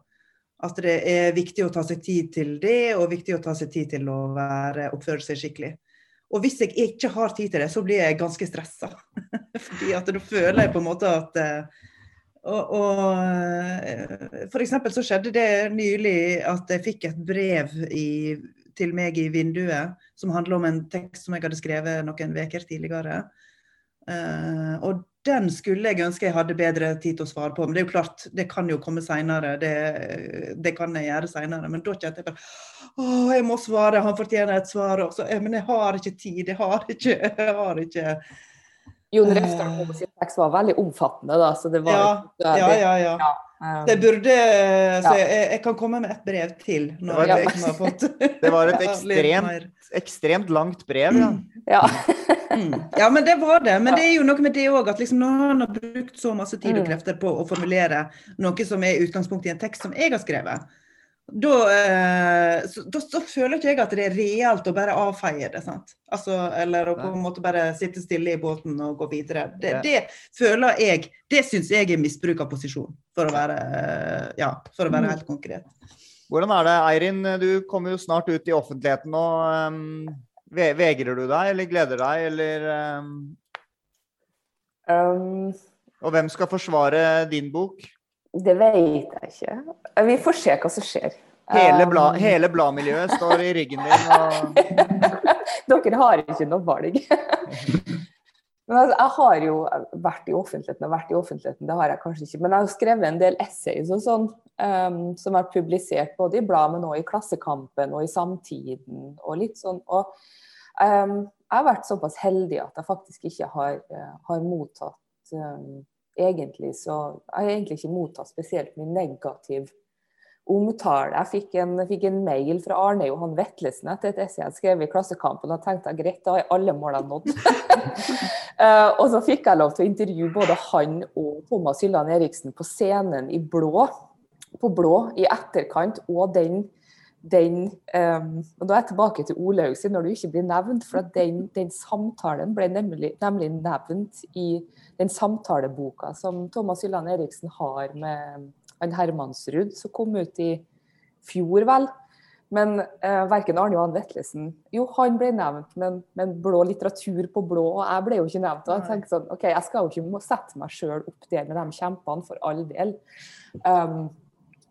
At det er viktig å ta seg tid til det, og viktig å ta seg tid til å være, oppføre seg skikkelig. Og hvis jeg ikke har tid til det, så blir jeg ganske stressa. Fordi at da føler jeg på en måte at eh, og, og f.eks. for eksempel så skjedde det nylig at jeg fikk et brev i, til meg i vinduet som handler om en tekst som jeg hadde skrevet noen uker tidligere. Eh, og den skulle jeg ønske jeg hadde bedre tid til å svare på. Men det er jo klart, det kan jo komme seinere. Det, det kan jeg gjøre seinere. Men da kjente jeg bare Å, jeg må svare, han fortjener et svar. Også. Men jeg har ikke tid. Jeg har ikke, jeg har ikke Jon Refstad sin tekst var veldig omfattende, da, så det var Ja, det- ja, ja. ja. um, Det burde Så jeg, jeg kan komme med et brev til når var jeg et- liksom har fått Det var et ekstremt, ekstremt langt brev, ja. Ja. Mm. Ja, men det var det. Men det er jo noe med det òg, at liksom når han har brukt så masse tid og Mm. krefter på å formulere noe som er utgangspunkt i en tekst som jeg har skrevet, da, eh, så, da, så føler ikke jeg at det er reelt å bare avfeie det. sant? Altså, eller å på en måte bare sitte stille i båten og gå videre. Det, det føler jeg Det syns jeg er misbruk av posisjon, for å være, eh, ja, for å være Mm. helt konkret. Hvordan er det, Eirin? Du kommer jo snart ut i offentligheten. Um, ve- vegrer du deg, eller gleder deg, eller um, Um, Og hvem skal forsvare din bok? det vet jeg ikke. Vi får se hva som skjer. Hele, Um, blad, hele bladmiljøet står i ryggen din. Og... Dere har ikke noe valg. Men altså, jeg har jo vært i offentligheten og vært i offentligheten, det har jeg kanskje ikke. Men jeg har skrevet en del essays og sånn, um, som er publisert både i blad, men også i Klassekampen og i Samtiden og litt sånn. Og um, jeg har vært såpass heldig at jeg faktisk ikke har, eh, har mottatt egentlig så Jeg har egentlig ikke mottatt spesielt mye negativ omtale. Jeg fikk en, fikk en mail fra Arne Johan Vetlesen etter et essay jeg skrevet i Klassekampen. Og tenkte jeg greit, da er alle målene nådd. Eh, og så fikk jeg lov til å intervjue både han og Thomas Hylland Eriksen på scenen i blå, på blå i etterkant, og den den, um, og Da er jeg tilbake til Olaug sin når du ikke blir nevnt. for at den, den samtalen ble nemlig, nemlig nevnt i den samtaleboka som Thomas Hylland Eriksen har med han Hermansrud, som kom ut i fjor, vel. Men eh, verken Arne Johan Vetlesen Jo, han ble nevnt, men, men blå litteratur på blå, og jeg ble jo ikke nevnt. Og jeg tenkte sånn, OK, jeg skal jo ikke sette meg sjøl opp der med de kjempene, for all del. Um,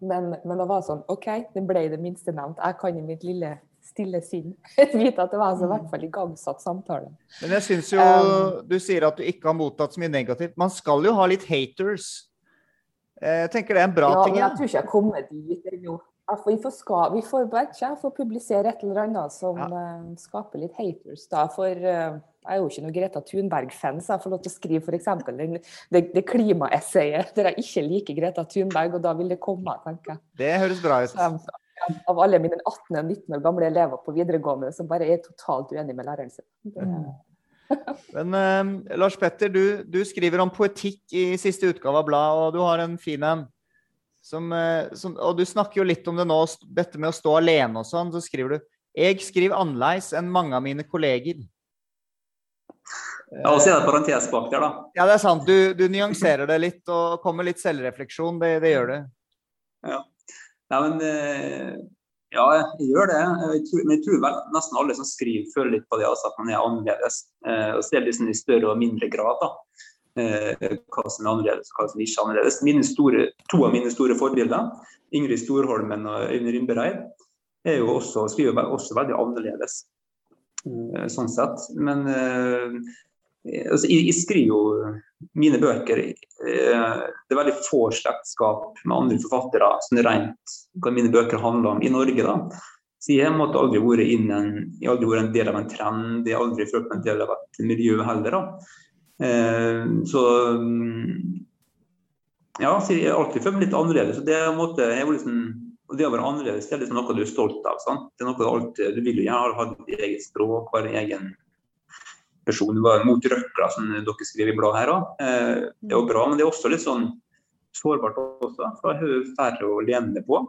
men, men det var sånn OK, det ble det minste nevnt. Jeg kan i mitt lille stille sinn vite at det var altså, i hvert fall igangsatt samtale. Men jeg syns jo Um, Du sier at du ikke har mottatt så mye negativt. Man skal jo ha litt haters. Eh, Jeg tenker det er en bra ja, ting. men jeg tror ikke jeg kommer dit ennå. Jeg for Vi får, ska, vi får ikke får publisere et eller annet som Ja. uh, skaper litt haters. Da. For uh, jeg er jo ikke noe Greta Thunberg-fan, så jeg får lov til å skrive f.eks. det, det klimaessayet der jeg ikke liker Greta Thunberg, og da vil det komme, tenker jeg. Det høres bra ut. Jeg av alle mine 18 og 19 år gamle elever på videregående som bare er totalt uenig med læreren sin. Det, Men uh, Lars Petter, du, du skriver om poetikk i siste utgave av bladet, og du har en fin en. Som, eh, som, og du snakker jo litt om det nå, dette med å stå alene og sånn. Så skriver du Jeg skriver annerledes enn mange av mine kolleger. Ja, og så er det parentes bak der, da. Ja, det er sant. Du, du nyanserer det litt og kommer litt selvrefleksjon. Det, det gjør du. Ja. Nei, men eh, Ja, jeg gjør det. Jeg tror, men jeg tror vel nesten alle som skriver, føler litt på det, altså, at man er annerledes. Eh, og ser liksom i større og mindre grad da. Eh, hva som er annerledes og hva som ikke er annerledes. Mine store, to av mine store forbilder, Ingrid Storholmen og Øyvind Rimbereid, er jo også, skriver også veldig annerledes. Sånn sett. Men altså, jeg, jeg, skriver jo mine bøker eh, Det er veldig få slektskap med andre forfattere som rent hva mine bøker handler om i Norge. da. Så jeg måtte aldri vært innen, jeg har aldri vært en del av en trend, jeg har aldri følt meg en del av et miljø heller. da. Eh, så ja, jeg har alltid følt meg litt annerledes. det, måte, jeg liksom, det å være annerledes det er liksom noe du er stolt av. Sant? Det er noe Du alltid, du vil jo gjerne ha ditt eget språk, være egen person var mot røkla, som dere skriver i bladet her òg. Eh, det er jo bra, men det er også litt sånn sårbart også, for det er færre å lene på.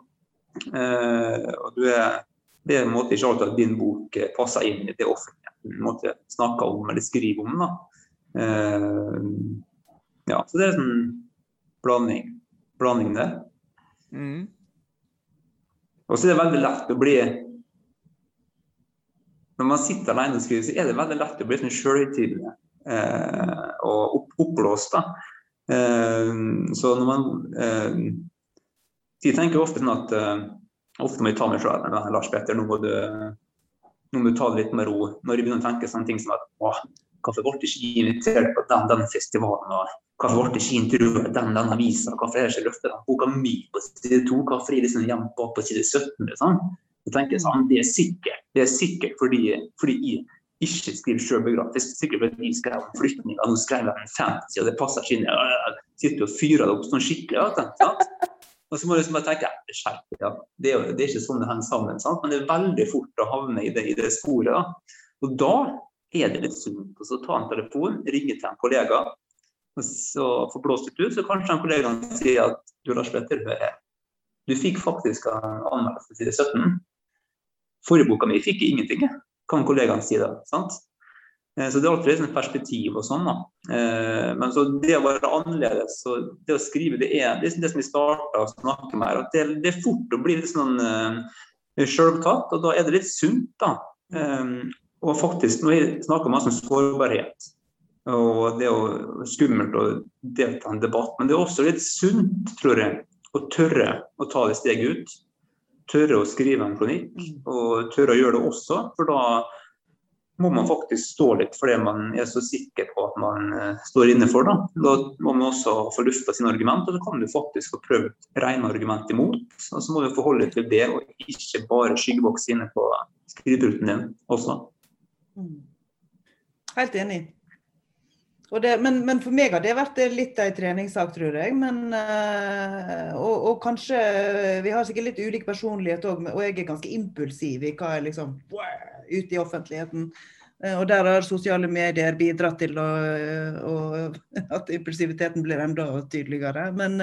Eh, og du er, det er en måte ikke alltid at din bok passer inn i det offentlige Du snakker om eller skriver om. da. Eh, ja, så det er en sånn blanding, blanding der. Mm. Og så er det veldig lett å bli når man sitter alene og skriver, så er det veldig lett å bli sånn sjølhøytidelig eh, og opp, oppblåst. Eh, så når man eh, De tenker ofte sånn at Ofte må jeg ta meg sjøl. Lars Petter, nå må, du, nå må du ta det litt med ro. Når jeg begynner å tenke sånne ting som at hvorfor ble ikke invitert på den, den festivalen? og Hvorfor ble ikke intervjuet den, den avisa? Hvorfor er det ikke løftet den boka mi på side 2? Hvorfor er det sånn gjemt bak på side 17? Sånn? Så tenker jeg sånn, Det er sikkert det er sikkert fordi, fordi jeg ikke skriver sjølbiografisk. Er sikkert fordi jeg skrev om flyktninger. Nå skrev jeg en fantasy, og det passer ikke inn. Jeg sitter og fyrer det opp sånn skikkelig. Sant? Og så må du liksom bare tenke skjerp ja. det, er det er ikke sånn det henger sammen. Sant? Men det er veldig fort å havne i det, i det sporet. Da. Og da er det litt sunt å ta en telefon, ringe til en kollega og så få blåst litt ut. Så kanskje en kollega sier at du Lars Petter, du fikk faktisk en anmeldelse til 17. Forrige boka mi fikk ingenting, kan kollegaen si da. sant? Eh, så det er alltid et perspektiv og sånn. da. Eh, men så det å være annerledes og det å skrive, det er det, er det som vi starta å snakke med her. at det, det, er fort å bli litt sånn uh, sjøltatt, og da er det litt sunt, da. Og faktisk, Når jeg snakker masse om sårbarhet, og det er skummelt å delta i en debatt, men det er også litt sunt, tror jeg, å tørre å ta det steget ut tørre å skrive en kronikk, og tørre å gjøre det også. For da må man faktisk stå litt for det man er så sikker på at man uh, står inne for. Da. da må man også få lufta sine argument, og så kan du faktisk få prøvd rene argument imot. Og så må du forholde deg til det, og ikke bare skyggebokse inne på skriveruten din også. Mm. Helt enig. Det, men, men, for meg har det vært litt en treningssak, tror jeg. Men, uh, og, og, kanskje Vi har sikkert litt ulik personlighet òg, og jeg er ganske impulsiv i hva jeg liksom Ute i offentligheten. Og der har sosiale medier bidratt til å, å, at impulsiviteten blir enda tydeligere. Men,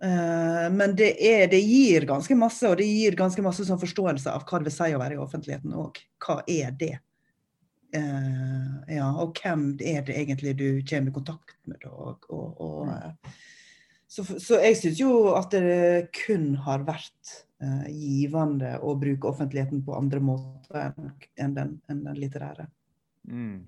men det, er, det, gir ganske masse, og det gir ganske masse sånn forståelse av hva det vil si å være i offentligheten òg. Hva er det? Eh, ja, og hvem er det egentlig du kommer i kontakt med? Og, og, og, eh, så, så, jeg syns jo at det kun har vært givende å bruke offentligheten på andre måter enn den, enn den litterære. Mm.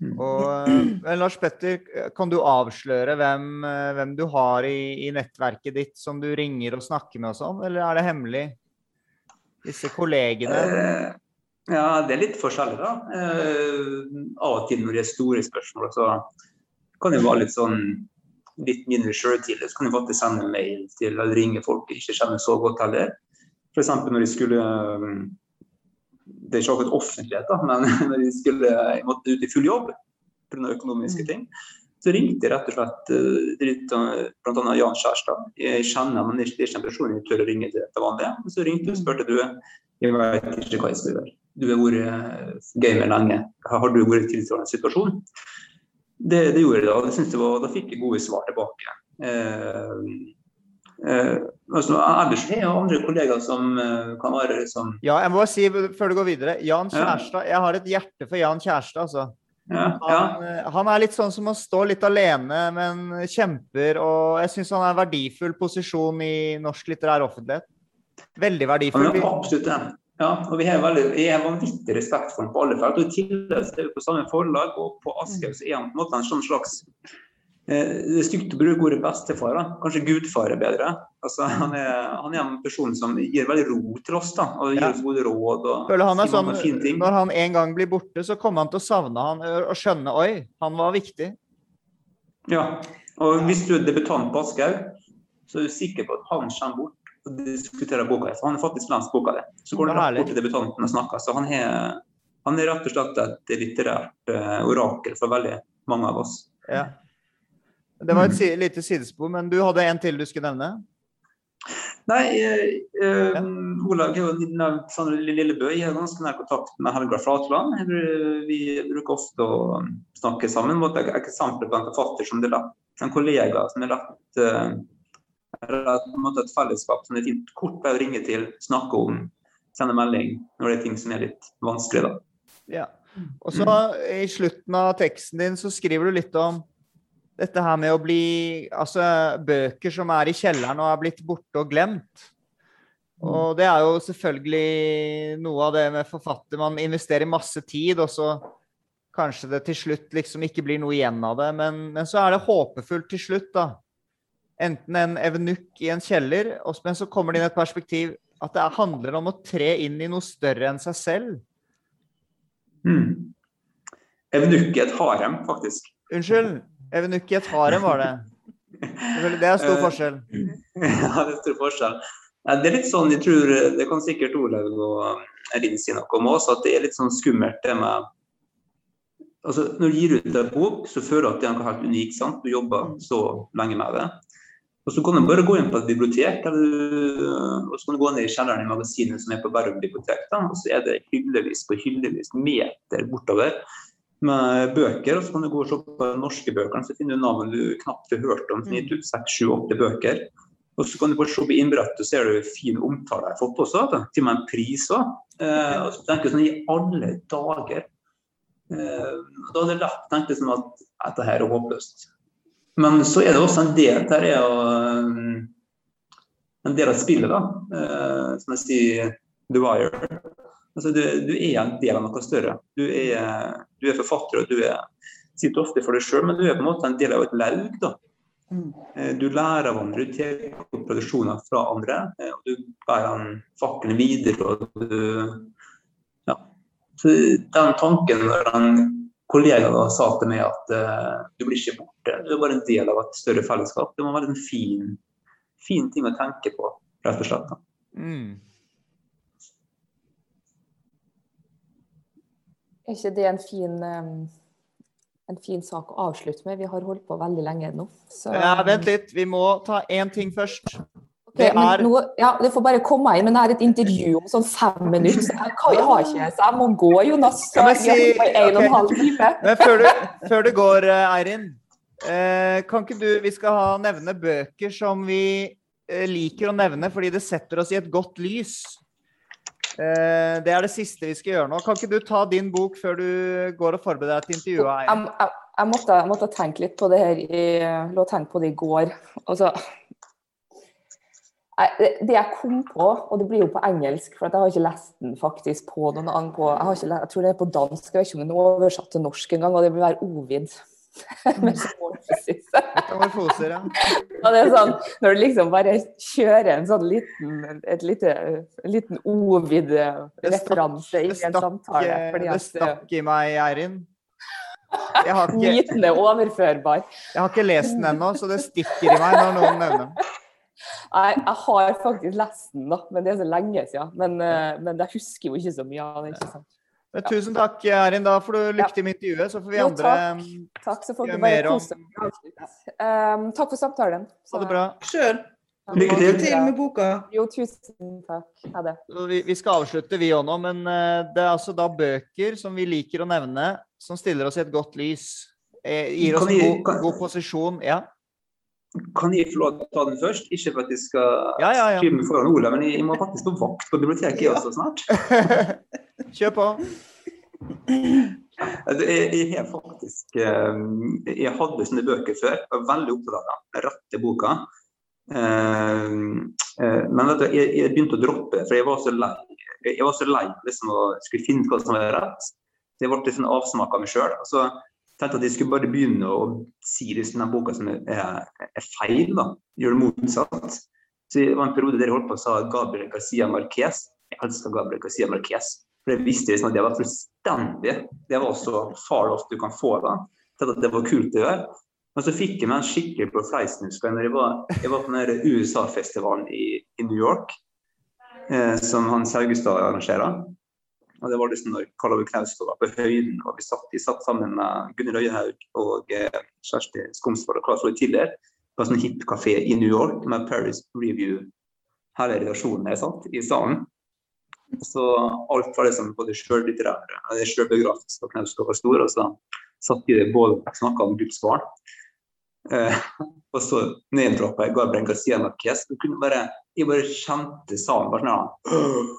Mm. Og uh, Lars Petter, kan du avsløre hvem, uh, hvem du har i, i, nettverket ditt som du ringer og snakker med og sånn, eller er det hemmelig? Disse kollegene? Ja, det er litt forskjellig, da. Eh, av og til når det er store spørsmål, så kan det være litt sånn litt mindre sjøltidlig. Så kan jeg faktisk sende mail til eller ringe folk jeg ikke kjenner så godt heller. F.eks. når jeg skulle Det er ikke akkurat offentlighet, da, men når de skulle måtte ut i full jobb pga. økonomiske mm. ting, så ringte jeg rett og slett eh, bl.a. Jan Skjærstad. Jeg kjenner, men det er ikke en person jeg tør å ringe til til vanlig. Så ringte hun og spurte du, jeg vet ikke hva jeg skal gjøre du har vært eh, gamer lenge. Har du vært i tilsvarende situasjon? Det, det, gjorde jeg da. Det jeg var, da fikk jeg gode svar tilbake. Eh, Eh, altså, ellers har jeg andre kollegaer som eh, kan være liksom Ja, jeg må bare si før du går videre. Jan Ja. Jeg har et hjerte for Jan Kjærstad, altså. ja, ja. Han, eh, han er litt sånn som å stå litt alene, men kjemper. Og jeg syns han er en verdifull posisjon i norsk litterær offentlighet. Veldig verdifull. er absolutt det. Ja, og vi har veldig, har vanvittig respekt for ham på alle felt. og I tillegg er vi på samme forlag, og på Aschehoug så er han på en måte en sånn slags Det er stygt å bruke ordet bestefar, da. kanskje gudfar er bedre. Altså, han, er, han er en person som gir veldig ro til oss da, og gir Ja. gode råd. og han sånn. Når han en gang blir borte, så kommer han til å savne han og skjønne oi, han var viktig. Ja, og Hvis du er debutant på Aschehoug, så er du sikker på at han kommer bort og diskuterer boka di. Han har faktisk lest boka di. Så går er rett bort til debutanten og snakker. Så han er, han er rett og slett et litterært eh, orakel for veldig mange av oss. Ja. Det var et si lite sidespor, men du hadde en til du skulle nevne? Nei, eh, eh, Olav har jo nevnt Sandra Lillebø. Jeg har ganske nær kontakt med Helga Flatland. Vi bruker ofte å snakke sammen. Mot et eksempler på en forfatter som det er lett, en kollega som er lett eh, er på et fellesskap som det er fint kort å ringe til, snakke om, sende melding når det er ting som er litt vanskelig. da. Ja. Og så i slutten av teksten din så skriver du litt om dette her med å bli Altså bøker som er i kjelleren og er blitt borte og glemt. Og det er jo selvfølgelig noe av det med forfatter. Man investerer masse tid, og så kanskje det til slutt liksom ikke blir noe igjen av det. Men, men så er det håpefullt til slutt, da. Enten en evenukk i en kjeller, og- men så kommer det inn et perspektiv at det handler om å tre inn i noe større enn seg selv. Mm. Er et harem, faktisk. Unnskyld. Evenukk i et harem, var det. Selvfølgelig, Det er stor Eh, forskjell. ja, det er stor forskjell. Det er litt sånn, jeg tror, det kan sikkert Olaug og Erin si noe om også, at det er litt sånn skummelt det med altså Når du gir ut en bok, så føler du at det er noe helt unikt. sant? Du jobber så lenge med det. Og Så kan du bare gå inn på et bibliotek, eller, og så kan du gå ned i kjelleren i magasinet som er på Bærum bibliotek, da, og så er det hyllevis på hyllevis meter bortover med bøker. og Så kan du gå og se på de norske bøkene, så finner du navn du knapt har hørt om. gitt ut seks, sju, åtte bøker. Og så kan du bare se på innbrettet, så ser du fin omtale jeg har fått også. Til og med en pris òg. Eh, og så tenker jeg sånn i alle dager. Eh, da er det lett å tenke sånn at dette her er håpløst. Men så er det også en del der er jo eh, en del av spillet, da. Eh, som jeg sier, The Wire. Altså, du, du er en del av noe større. Du er, du er forfatter, og du er, sitter ofte for deg sjøl, men du er på en måte en del av et laug. da. Mm. Eh, Du lærer av andre, du tar opp produksjoner fra andre. eh, og Du bærer fakkelen videre. og du, ja. Så Den tanken når en kollega da sa til meg at uh, du blir ikke borte, du er bare en del av et større fellesskap, det må være en fin, fin ting å tenke på, rett og slett. da. Mm. Er ikke det en fin, en fin sak å avslutte med? Vi har holdt på veldig lenge nå. Så, Ja, vent litt. Vi må ta én ting først. Okay, det er- nå, ja, det får bare komme inn, men jeg har et intervju om sånn fem minutter. Så jeg, kan, jeg har ikke, så jeg må gå, Jonas. Så jeg, si... jeg har en og en halv time. Men før du, før du går, eh, Eirin. Eh, kan ikke du Vi skal ha, nevne bøker som vi eh, liker å nevne fordi det setter oss i et godt lys. Eh, det er det siste vi skal gjøre nå. Kan ikke du ta din bok før du går og forbereder deg til intervjuet? Jeg, jeg, jeg, måtte, jeg måtte tenke litt på det her i, lå og på det i går. Altså, det, jeg kom på, og det blir jo på engelsk, for jeg har ikke lest den faktisk på noen annen på, jeg, ikke, jeg tror det er på dansk, jeg vet ikke om den er oversatt til norsk engang, og det vil være Ovid. Metamorfoser, ja. Og det er sånn, når du liksom bare kjører en sånn liten, et lite, en liten Ovid-referanse i en samtale. eh, fordi det eh, stakk i meg, Eirin. Jeg har ikke, er overførbar. jeg har ikke lest den ennå, så det stikker i meg når noen nevner den. Jeg, jeg har faktisk lest den, da, men det er så lenge siden. Men, eh, men jeg husker jo ikke så mye av den. ikke sant? Men tusen takk, Erin. Da får du lykke til med intervjuet, så får vi Jo, andre takk. Takk, så får Gjør bare mer om- kose. Um, takk for samtalen. Ha det bra. Sjøl. Lykke til. Lykke til med boka. Jo, tusen takk. Ha det. Vi, vi skal avslutte, vi òg nå, men eh, det er altså da bøker som vi liker å nevne, som stiller oss i et godt lys. Eh, gir oss en god, god posisjon. Ja. kan jeg få lov til å ta den først? Ikke for at jeg skal Ja, ja, ja. skrive meg foran Ola, men jeg må faktisk på vakt på biblioteket også snart. Kjør på. Jeg, har faktisk eh, Jeg hadde sånne bøker før. Jeg var veldig opptatt av rette boka. Eh, eh, men vet du, jeg, begynte å droppe, for jeg var så lei Jeg var så lei liksom, å skulle finne hva som var rett. Så jeg ble litt sånn avsmak av meg sjøl. Så tenkte jeg at jeg skulle bare begynne å si liksom, den boka som er, er feil. da, Gjøre det motsatt. Så det var en periode der jeg holdt på å sa Gabriel Garcia Marquez. Jeg elsker Gabriel Garcia Marquez. For jeg visste liksom at det var fullstendig Det var også farligst du kan få da. Til at det var kult å gjøre. Men så fikk jeg meg en skikkelig på jeg, når jeg var, jeg var på den USA-festivalen i, i New York. Eh, som Hans Haugestad arrangerer. Og det var liksom når Karl Ove Knausgård var på høyden, og vi satt, satt sammen med Gunnhild Øyehaug og eh, Kjersti Skomsvold og Klaus Floyd Tiller på en sånn hip kafé i New York med Paris Review. Her er redaksjonen jeg satt i salen. Så alt var liksom både sjølbiografisk og Knausgård var stor. Og så satt vi både og snakka om Guds barn. Eh, og så name-droppa jeg Gabriel Garcia Marquez. Jeg, bare, jeg bare kjente salen bare sånn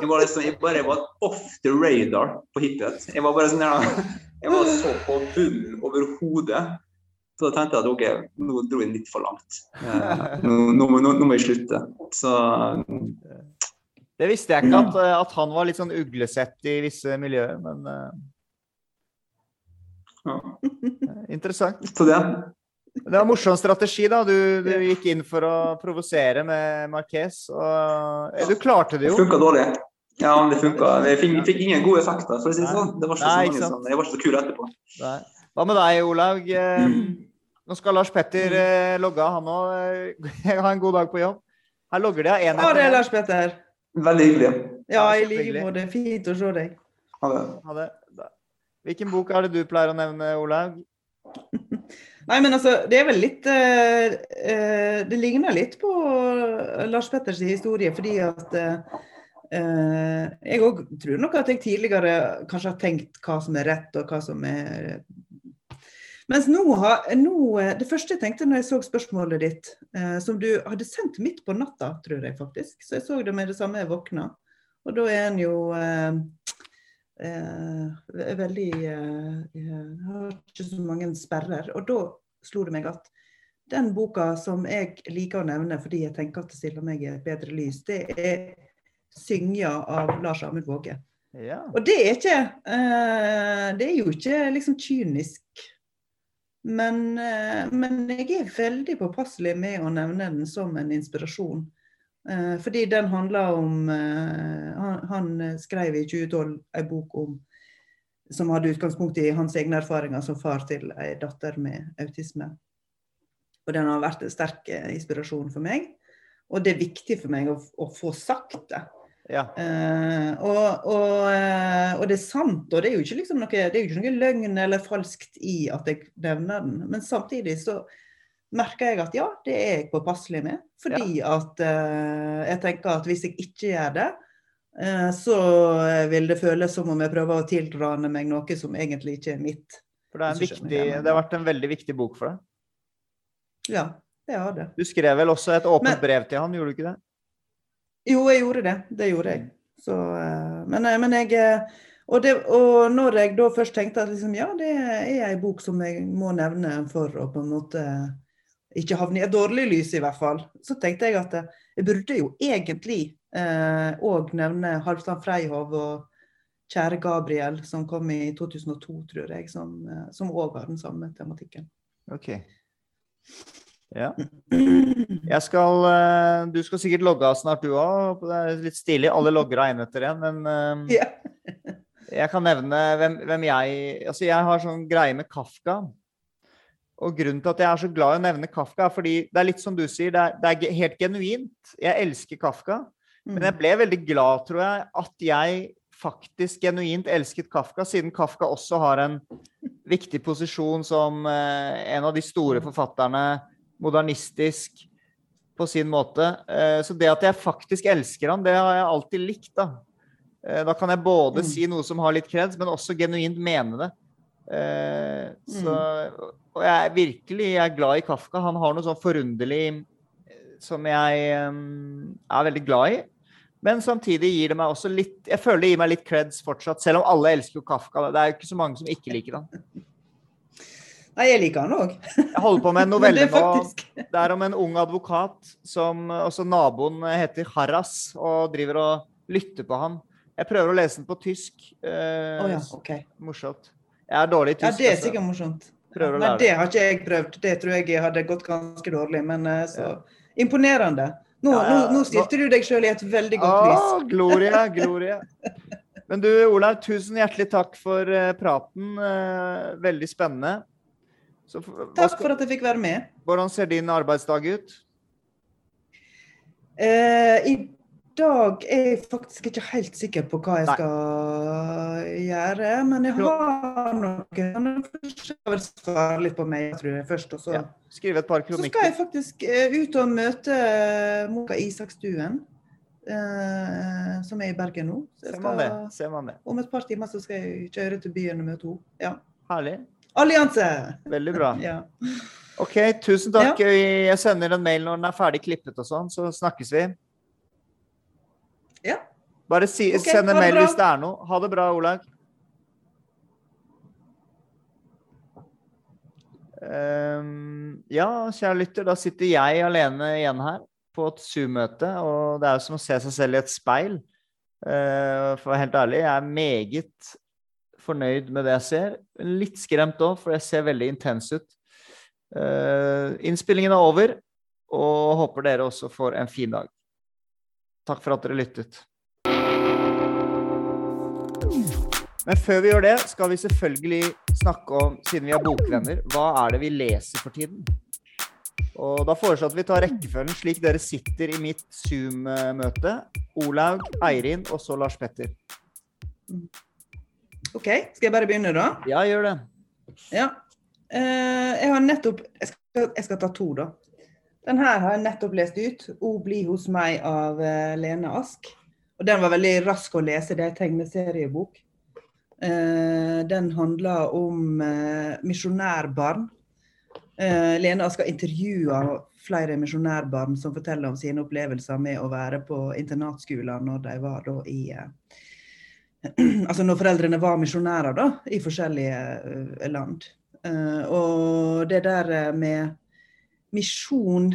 jeg var, liksom, jeg bare var off the radar på hiphop. Jeg var bare sånn jeg var så på bunnen over hodet. Så da tenkte jeg at ok, nå dro jeg litt for langt. Eh, nå, nå, nå, nå må jeg slutte. Så Det visste jeg ikke, at, at han var litt sånn uglesett i visse miljøer, men uh... ja. interessant. Så det. Det var en morsom strategi, da. Du, du gikk inn for å provosere med Marquez, og eh, du klarte det jo. Det funka dårlig. Ja, men det funka. Jeg fikk, fikk ingen gode effekter, for å si det sånn. Det var ikke så Nei, ikke mange Jeg var ikke så kul etterpå. Nei. Hva med deg, Olaug? Eh, Nå skal Lars Petter eh, logge av, han òg. Ha en god dag på jobb. Her logger de av én det, etter én. Lars Petter. Veldig hyggelig. Ja, i like måte. Fint å se deg. Ha det. Ha det. Hvilken bok er det du pleier å nevne, Olaug? Nei, men altså, det er vel litt eh, eh, Det ligner litt på Lars Petters historie, fordi at eh, eh, Jeg òg tror nok at jeg tidligere kanskje har tenkt hva som er rett, og hva som er Mens nå, nå eh, Det første jeg tenkte når jeg så spørsmålet ditt, eh, som du hadde sendt midt på natta, tror jeg faktisk, så jeg så det med det samme jeg våkna. Og da er en jo eh, eh, veldig eh, Har ikke så mange sperrer. Og da slo det meg at den boka som jeg liker å nevne fordi jeg tenker at det stiller meg i et bedre lys, det er 'Syngja' av Lars Amund Våge. Ja. Og det er ikke eh, Det er jo ikke liksom kynisk. Men, eh, men jeg er veldig påpasselig med å nevne den som en inspirasjon. Eh, fordi den handler om eh, han, han skrev i 2012 en bok om som hadde utgangspunkt i hans egne erfaringer som far til ei datter med autisme. Og den har vært en sterk inspirasjon for meg. Og det er viktig for meg å, å få sagt det. Ja. Uh, og, og, eh, og det er sant, og det er jo ikke, liksom noe, det er jo ikke noe løgn eller falskt i at jeg nevner den. Men samtidig så merker jeg at ja, det er jeg påpasselig med. Fordi at uh, jeg tenker at hvis jeg ikke gjør det, så vil det føles som om jeg prøver å tilrane meg noe som egentlig ikke er mitt. For det, er viktig, det har vært en veldig viktig bok for deg. Ja, det har det. Du skrev vel også et åpent Men- brev til han, gjorde du ikke det? Jo, jeg gjorde det. Det gjorde jeg. Så, eh, men, eh, men jeg eh, og, det, og når jeg da først tenkte at liksom, ja, det er ei bok som jeg må nevne for å på en måte ikke havne i et dårlig lys, i hvert fall, så tenkte jeg at eh, jeg burde jo egentlig òg nevne Halvdan Freihov og Kjære Gabriel, som kom i 2002, tror jeg, som òg har den samme tematikken. Ok. Ja. Jeg skal eh, Du skal sikkert logge av snart, du òg. Det er litt stilig. Alle logger av én etter én. Men eh, Ja. jeg kan nevne hvem, hvem jeg Altså, jeg har sånn greie med Kafka. Og grunnen til at jeg er så glad i å nevne Kafka, er fordi det er litt som du sier, det er, det er helt genuint. Jeg elsker Kafka. Men Mm. jeg ble veldig glad, tror jeg, at jeg faktisk genuint elsket Kafka, siden Kafka også har en viktig posisjon som eh, en av de store forfatterne, modernistisk på sin måte. Eh, så det at jeg faktisk elsker han, det har jeg alltid likt, da. Eh, da kan jeg både Mm. si noe som har litt kreds, men også genuint mene det. Eh, så, og jeg er virkelig jeg er glad i Kafka. Han har noe sånn forunderlig som jeg er veldig glad i. Men samtidig gir det meg også litt Jeg føler det gir meg litt creds fortsatt, selv om alle elsker jo Kafka. Det er jo ikke så mange som ikke liker han. Nei, jeg liker han òg. Jeg holder på med en novelle det er nå. Det er om en ung advokat som også naboen heter Harras, og driver og lytter på han. Jeg prøver å lese den på tysk. Eh, oh, ja, OK. Morsomt. Jeg er dårlig i tysk. Ja, det er altså. sikkert morsomt. Prøver å Nei, det har ikke jeg prøvd. Det tror jeg hadde gått ganske dårlig. Men så så imponerende. Nå, Ja, ja, nå, nå stilte du deg sjøl i et veldig godt lys. Å, Gloria, Gloria. Men du, Olaug, tusen hjertelig takk for eh, praten. Eh, veldig spennende. Så, Takk skal, for at jeg fikk være med. hvordan ser din arbeidsdag ut? Eh, I dag er jeg faktisk ikke helt sikker på hva jeg Nei. skal gjøre. Men jeg har noen skal svare litt på meg, tror jeg, først. Og så, Ja, Skrive et par kronikker. så skal jeg faktisk eh, ut og møte Moka Isakstuen, eh, som er i Bergen nå. Jeg Ser man det? Ser man det. om et par timer så skal jeg kjøre til byen og møte henne. Ja. Herlig. Allianse! Veldig bra. Ja. OK, tusen takk. Jeg sender en mail når den er ferdig klippet og sånn, så snakkes vi. Ja. Bare si, okay, send en mail bra. hvis det er noe. Ha det bra, Olaug. Um, ja, kjære lytter, da sitter jeg alene igjen her på et Zoom-møte, og det er jo som å se seg selv i et speil. Uh, for å være helt ærlig, jeg er meget fornøyd med det jeg ser. Litt skremt òg, for jeg ser veldig intens ut. Uh, innspillingen er over, og håper dere også får en fin dag. Takk for at dere lyttet. Men før vi gjør det, skal vi selvfølgelig snakke om, siden vi er bokvenner, hva er det vi leser for tiden? Og da foreslår jeg at vi tar rekkefølgen slik dere sitter i mitt Zoom-møte. Olaug, Eirin og så Lars Petter. OK, skal jeg bare begynne, da? Ja, gjør det. Ja. Eh, jeg har nettopp jeg skal, jeg skal ta to, da. Den her har jeg nettopp lest ut. 'O bli hos meg' av eh, Lene Ask. Og den var veldig rask å lese. Det er en tegneseriebok. Eh, den handler om misjonærbarn. Lene Ask har intervjua flere misjonærbarn som forteller om sine opplevelser med å være på internatskoler når de var i Altså når foreldrene var misjonærer da, i forskjellige eh, land. Eh, og det der eh, med misjon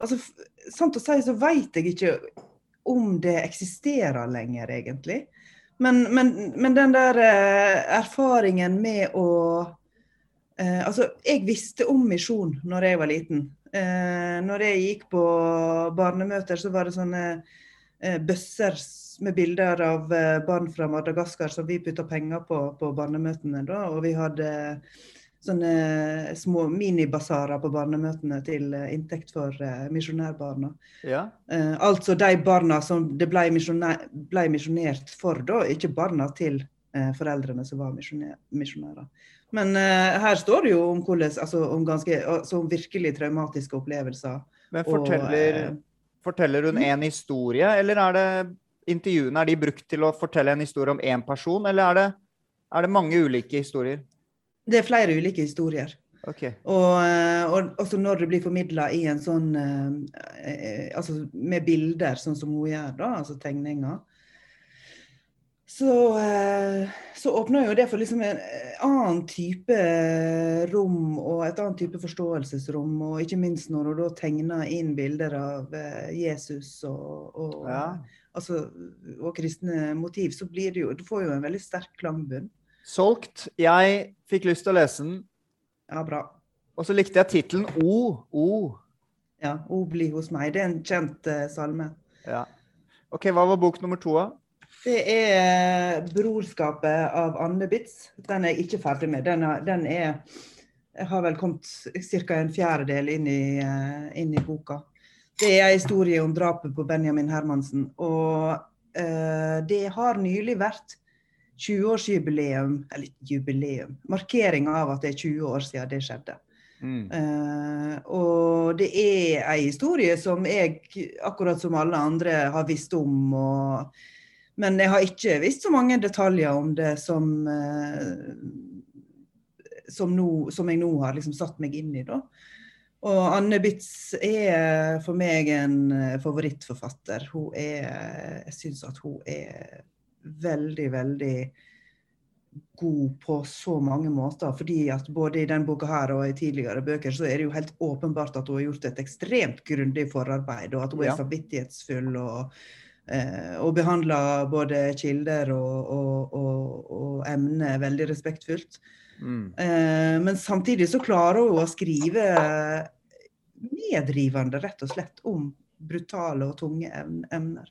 altså Sant å si så veit jeg ikke om det eksisterer lenger, egentlig. Men, men, men den der erfaringen med å Altså, jeg visste om misjon når jeg var liten. Når jeg gikk på barnemøter, så var det sånne eh, bøsser med bilder av eh, barn fra Madagaskar som vi putta penger på på barnemøtene. da, Og vi hadde sånne små minibasarer på barnemøtene til eh, inntekt for eh, misjonærbarna. Ja. Eh, altså de barna som det ble, ble misjonert for, da, ikke barna til eh, foreldrene som var misjonær, misjonærer. Men uh, her står det jo om, hvordan, altså, om, ganske, altså, om virkelig traumatiske opplevelser. Men og, forteller, eh, forteller hun en historie, eller er det intervjuene er de brukt til å fortelle en historie om én person, eller er det, er det mange ulike historier? det er flere ulike historier. Okay. Og, eh, og også når det blir formidla i en sånn eh, Altså med bilder, sånn som hun gjør, da, altså tegninger. Så, eh, så åpner jo det for liksom en annen type rom og et annet type forståelsesrom. Og ikke minst når hun da tegner inn bilder av Jesus og, og, Ja. Altså, og kristne motiv, så blir det jo Du får jo en veldig sterk klangbunn. Solgt. Jeg fikk lyst til å lese den, Ja, bra. og så likte jeg tittelen O. O. Ja, 'O bli hos meg'. Det er en kjent uh, salme. Ja. Ok, hva var bok nummer to, da? Det er 'Brorskapet' av Anne Bitz. Den er jeg ikke ferdig med. Den er, den er Jeg har vel kommet ca. en fjerdedel inn i, eh, inn i boka. Det er en historie om drapet på Benjamin Hermansen. Og eh, det har nylig vært 20-årsjubileum, eller jubileum, markering av at det er 20 år siden det skjedde. Mm. Eh, og det er en historie som jeg, akkurat som alle andre, har visst om. Og, men jeg har ikke visst så mange detaljer om det som, eh, som, nå, som jeg nå har liksom satt meg inn i. da. Og Anne Bitz er for meg en eh, favorittforfatter. Hun er Jeg syns at hun er veldig, veldig god på så mange måter. Fordi at både i denne boka her og i tidligere bøker så er det jo helt åpenbart at hun har gjort et ekstremt grundig forarbeid, og at hun er Ja. samvittighetsfull og, eh, og behandler både kilder og, og, og, og emner veldig respektfullt. Mm. Eh, men samtidig så klarer hun å skrive medrivende, rett og slett, om brutale og tunge emner.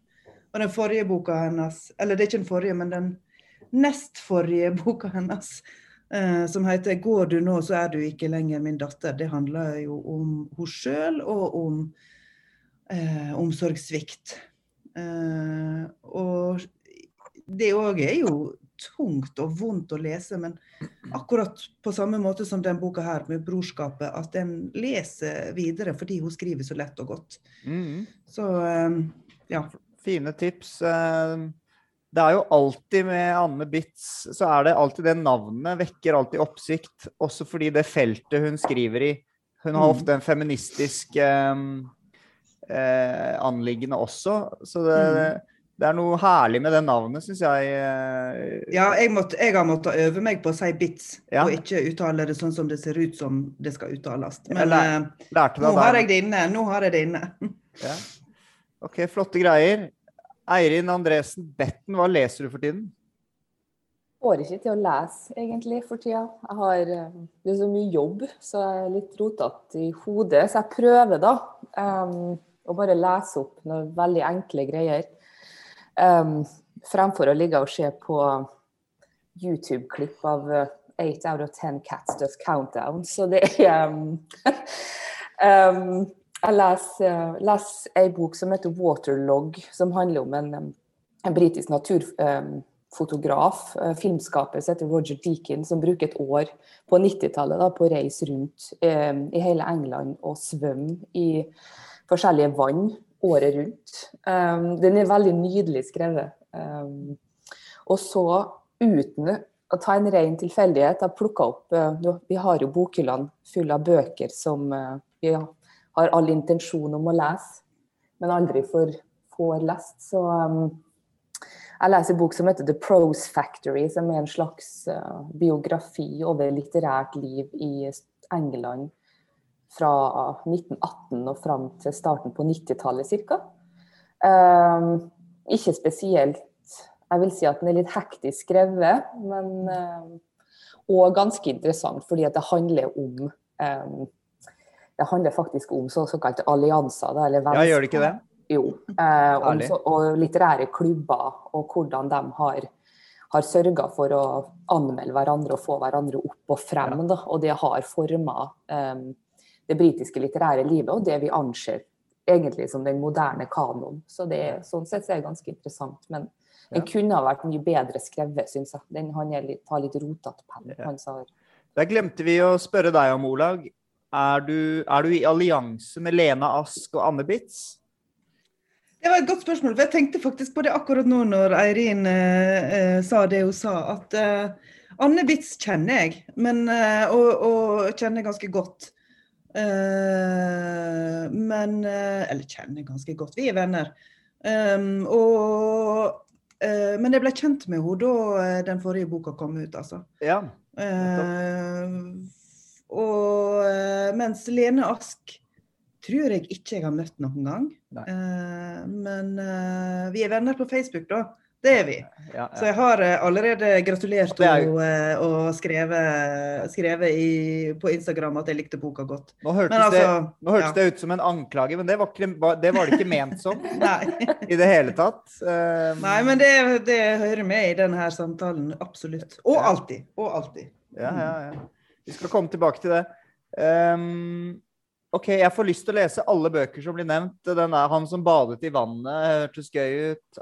Og den forrige boka hennes, eller det er ikke den forrige, men den nest forrige boka hennes, eh, som heter 'Går du nå, så er du ikke lenger min datter', det handler jo om henne sjøl og om eh, omsorgssvikt. Eh, og det òg er jo tungt og vondt å lese, men akkurat på samme måte som den boka her med brorskapet, at en leser videre fordi hun skriver så lett og godt. Mm. Så eh, ja. Fine tips. Eh, Det er jo alltid med Anne Bitz, så er det alltid det navnet vekker alltid oppsikt. Også fordi det feltet hun skriver i Hun har Mm. ofte en feministisk eh, eh, anliggende også. Så det, Mm. Det er noe herlig med det navnet, syns jeg. eh, Ja, jeg, måtte, jeg har måttet øve meg på å si bits, Ja. og ikke uttale det sånn som det ser ut som det skal uttales. Men lær- eh, nå har jeg det inne. Nå har jeg det inne. Ja. Ok, flotte greier. Eirin Andresen Betten, hva leser du for tiden? får ikke til å lese egentlig for tida. Jeg har eh, det er så mye jobb, så jeg er litt rotete i hodet. Så jeg prøver da um, å bare lese opp noen veldig enkle greier. Em, fremfor å ligge og se på YouTube-klipp av eh, 8 out of 10 cats does countdown. Så det er um, um, Jeg leser, leser ei bok som heter 'Waterlog', som handler om en, em, en britisk naturfotograf, eh, filmskaper som heter Roger Deakin, som bruker et år på 90-tallet på å reise rundt eh, i hele England og svømme i forskjellige vann året rundt. Um, den er veldig nydelig skrevet. Um, og så, uten å ta en ren tilfeldighet, har plukka opp eh, Vi har jo bokhyllene fulle av bøker som eh, vi har all intensjon om å lese, men aldri får, får lest. Så um, jeg leser en bok som heter The Prose Factory, som er en slags eh, biografi over litterært liv i England fra 1918 og fram til starten på 90-tallet ca. ikke spesielt Jeg vil si at den er litt hektisk skrevet, men eh, og ganske interessant, fordi at det handler om eh, Det handler faktisk om så, såkalte allianser. Da, eller Ja, gjør det ikke det? jo. Eh, om, så, og litterære klubber, og hvordan de har, har sørga for å anmelde hverandre og få hverandre opp og frem. Da, og det har forma eh, det britiske litterære livet, og det vi anser egentlig som den moderne kanon. Så det er, sånn sett så er det ganske interessant. Men den Ja. kunne ha vært mye bedre skrevet, syns jeg. Den, han er litt, har litt rotete penn. Ja. Han sa Der glemte vi å spørre deg om, Olag. Er du, er du i allianse med Lena Ask og Anne Bitz? Det var et godt spørsmål. for Jeg tenkte faktisk på det akkurat nå når Eirin eh, eh, sa det hun sa. At eh, Anne Bitz kjenner jeg, men, eh, og, og kjenner ganske godt. Eh, men eh, Eller kjenner ganske godt. Vi er venner. Um, og, uh, men jeg ble kjent med henne da den forrige boka kom ut, altså. Ja. Eh, og mens Lene Ask tror jeg ikke jeg har møtt noen gang. Nei. Eh, men vi er venner på Facebook, da. Det er vi. ja, Så ja. jeg har eh, allerede gratulert er henne eh, og skrevet, skrevet i, på Instagram at jeg likte boka godt. Nå hørtes, Men altså det, nå hørtes ja. det ut som en anklage, men det var, ikke, det var det ikke ment som i det hele tatt. Um, Nei, men det, det hører med i denne samtalen. Absolutt. Og alltid. Og alltid. Ja, ja, ja. Vi skal komme tilbake til det. Um, OK, jeg får lyst til å lese alle bøker som blir nevnt. Den er 'Han som badet i vannet' hørtes gøy ut.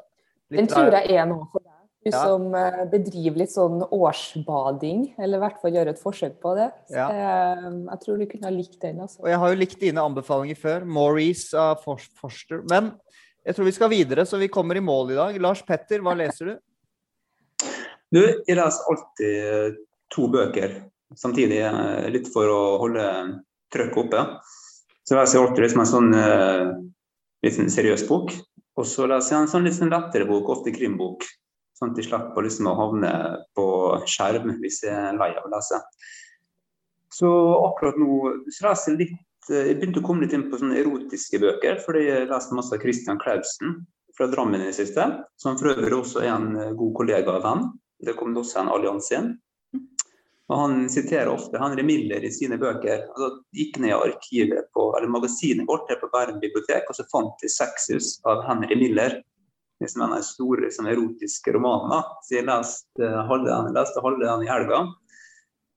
Litt Den tror jeg er noe for deg. Du Ja. som eh, bedriver litt sånn årsbading, eller i hvert fall gjør et forsøk på det. Ja. eh, jeg tror du kunne ha likt den. Altså. Og jeg har jo likt dine anbefalinger før. Maurice av Fors- Forster. Men jeg tror vi skal videre, så vi kommer i mål i dag. Lars Petter, hva leser du? Du, jeg leser alltid to bøker samtidig eh, litt for å holde trøkket oppe. Så leser jeg alltid liksom en sånn eh, litt sånn seriøs bok. Og så leser jeg en sånn litt sånn lettere bok, ofte krimbok. Sånn at jeg slipper liksom å havne på skjerm hvis jeg er lei av å lese. Så akkurat nå så leser jeg litt Jeg begynte å komme litt inn på sånne erotiske bøker, fordi jeg leste masse av Christian Clausen fra Drammen i det siste. Som for øvrig også er en god kollega og venn. Det kom det også en allianse inn. Og Han siterer ofte Henry Miller i sine bøker. og da gikk ned i arkivet på, eller magasinet vårt her på Bærum bibliotek, og så fant de 'Sexus' av Henry Miller. Liksom en av de store sånn, erotiske romanene. Så jeg leste halve den, leste halve den i helga.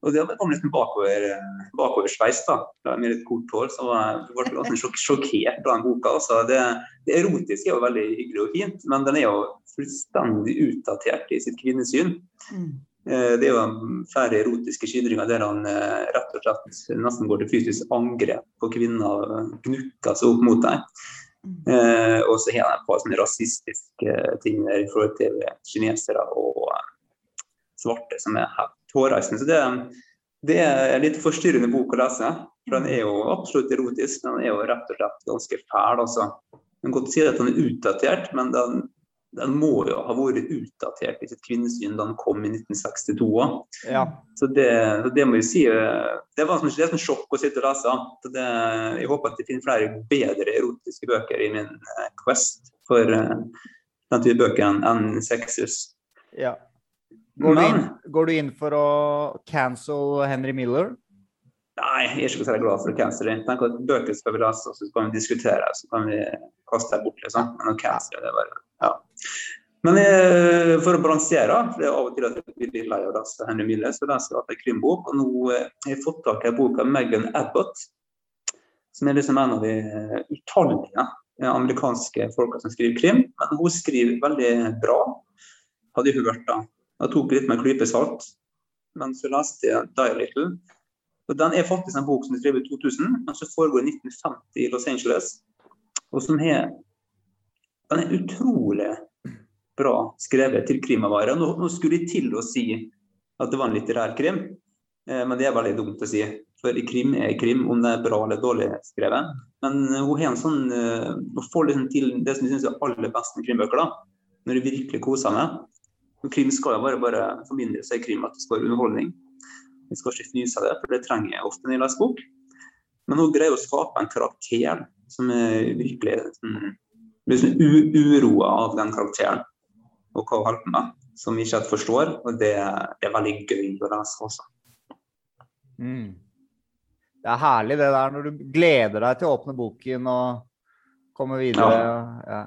Og det kom liksom bakover, bakoversveis, da. Med litt kort hår. Så jeg ble ganske sjok sjokkert av den boka. Altså, det, det erotiske er jo veldig hyggelig og fint, men den er jo fullstendig utdatert i sitt kvinnesyn. Mm. Eh, Det er jo flere erotiske skildringer der han eh, rett og slett nesten går til fysisk angrep på kvinner og gnukker seg opp mot dem. Eh, og så har han et par sånne rasistiske ting der i forhold til kinesere og svarte som er helt hårreisende. Så det, det er en litt forstyrrende bok å lese. For den er jo absolutt erotisk, men den er jo rett og slett ganske fæl. altså. Man kan godt si at den er utdatert, men den, den må jo ha vært utdatert i sitt kvinnesyn da den kom i 1962 òg. Ja. Så det, det må jeg si eh, Det var som et sjokk å sitte og lese. Så det, jeg håper at jeg finner flere bedre erotiske bøker i min eh, quest for eh, den type bøker enn Sexus. ja. Går, du inn, går du inn for å cancel Henry Miller? Nei, jeg er ikke så glad for cancele. Jeg at Bøker skal vi lese, og så kan vi diskutere, så kan vi kaste det bort. liksom. Men å cancele, det er bare ja. Men eh, for å balansere, for det er av og til at jeg blir lei av å lese Henry Miller, så leser jeg en krimbok. Og nå eh, har jeg fått tak i en bok av Megan Abbott, som er liksom en av de eh, utallige eh, amerikanske folka som skriver krim. Men hun skriver veldig bra, hadde hun hørt da. Jeg tok litt med en klype salt. Men så leste jeg Die Little. Og Den er faktisk en bok som er skrevet i 2000, men som foregår i 1950 i Los Angeles. Og som er Den er utrolig bra skrevet til krimavare. Nå, nå skulle jeg til å si at det var en litterær krim, eh, men det er veldig dumt å si. For krim er krim, om det er bra eller dårlig skrevet. Men eh, hun har en sånn eh, Hun får liksom til det som jeg syns er aller best med krimbøker, da. Når du virkelig koser meg. Krim skal jo bare, bare for min del er krim at det skal være underholdning. Jeg skal ikke fnyse av det, for det trenger jeg ofte når jeg leser bok. Men hun greier å skape en karakter som er virkelig sånn, blir sånn uroa av den karakteren og hva hun holder på med, som vi ikke helt forstår. Og det, det er veldig gøy å lese også. Mm. Det er herlig det der når du gleder deg til å åpne boken og komme videre. Ja.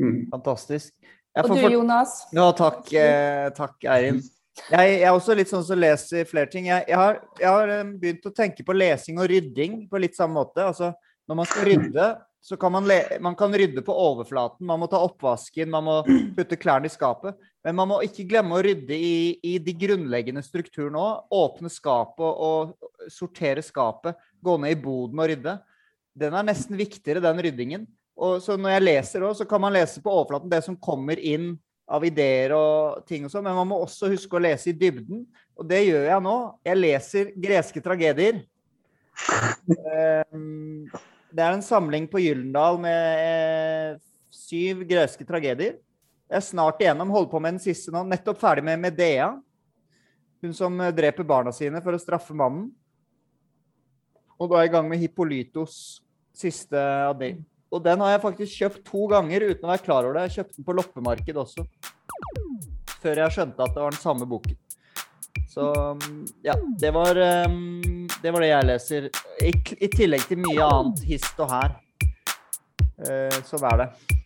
Mm. Fantastisk. Jeg Og får du, Jonas? Ja, takk, eh, takk Eirin. Jeg, jeg er også litt sånn som leser flere ting. Jeg, jeg, har, jeg har eh, begynt å tenke på lesing og rydding på litt samme måte. Altså, når man skal rydde, så kan man, le, man kan rydde på overflaten. Man må ta oppvasken, man må putte klærne i skapet. Men man må ikke glemme å rydde i, i de grunnleggende strukturene òg. Åpne skapet og sortere skapet. Gå ned i boden og rydde. Den er nesten viktigere, den ryddingen. Og så når jeg leser òg, så kan man lese på overflaten det som kommer inn av ideer og ting og sånn, men man må også huske å lese i dybden. Og det gjør jeg nå. Jeg leser greske tragedier. Ehm, Det er en samling på Gyllendal med eh, syv greske tragedier. Jeg er snart igjennom, holder på med den siste nå. Nettopp ferdig med Medea. Hun som eh, dreper barna sine for å straffe mannen. Og da er jeg i gang med Hippolytos siste av de. Og den har jeg faktisk kjøpt to ganger uten å være klar over det. Jeg kjøpte den på loppemarked også. Før jeg skjønte at det var den samme boken. Så mm, ja, det var, um, det var det jeg leser. I, I tillegg til mye annet hist og her. Så sånn er det.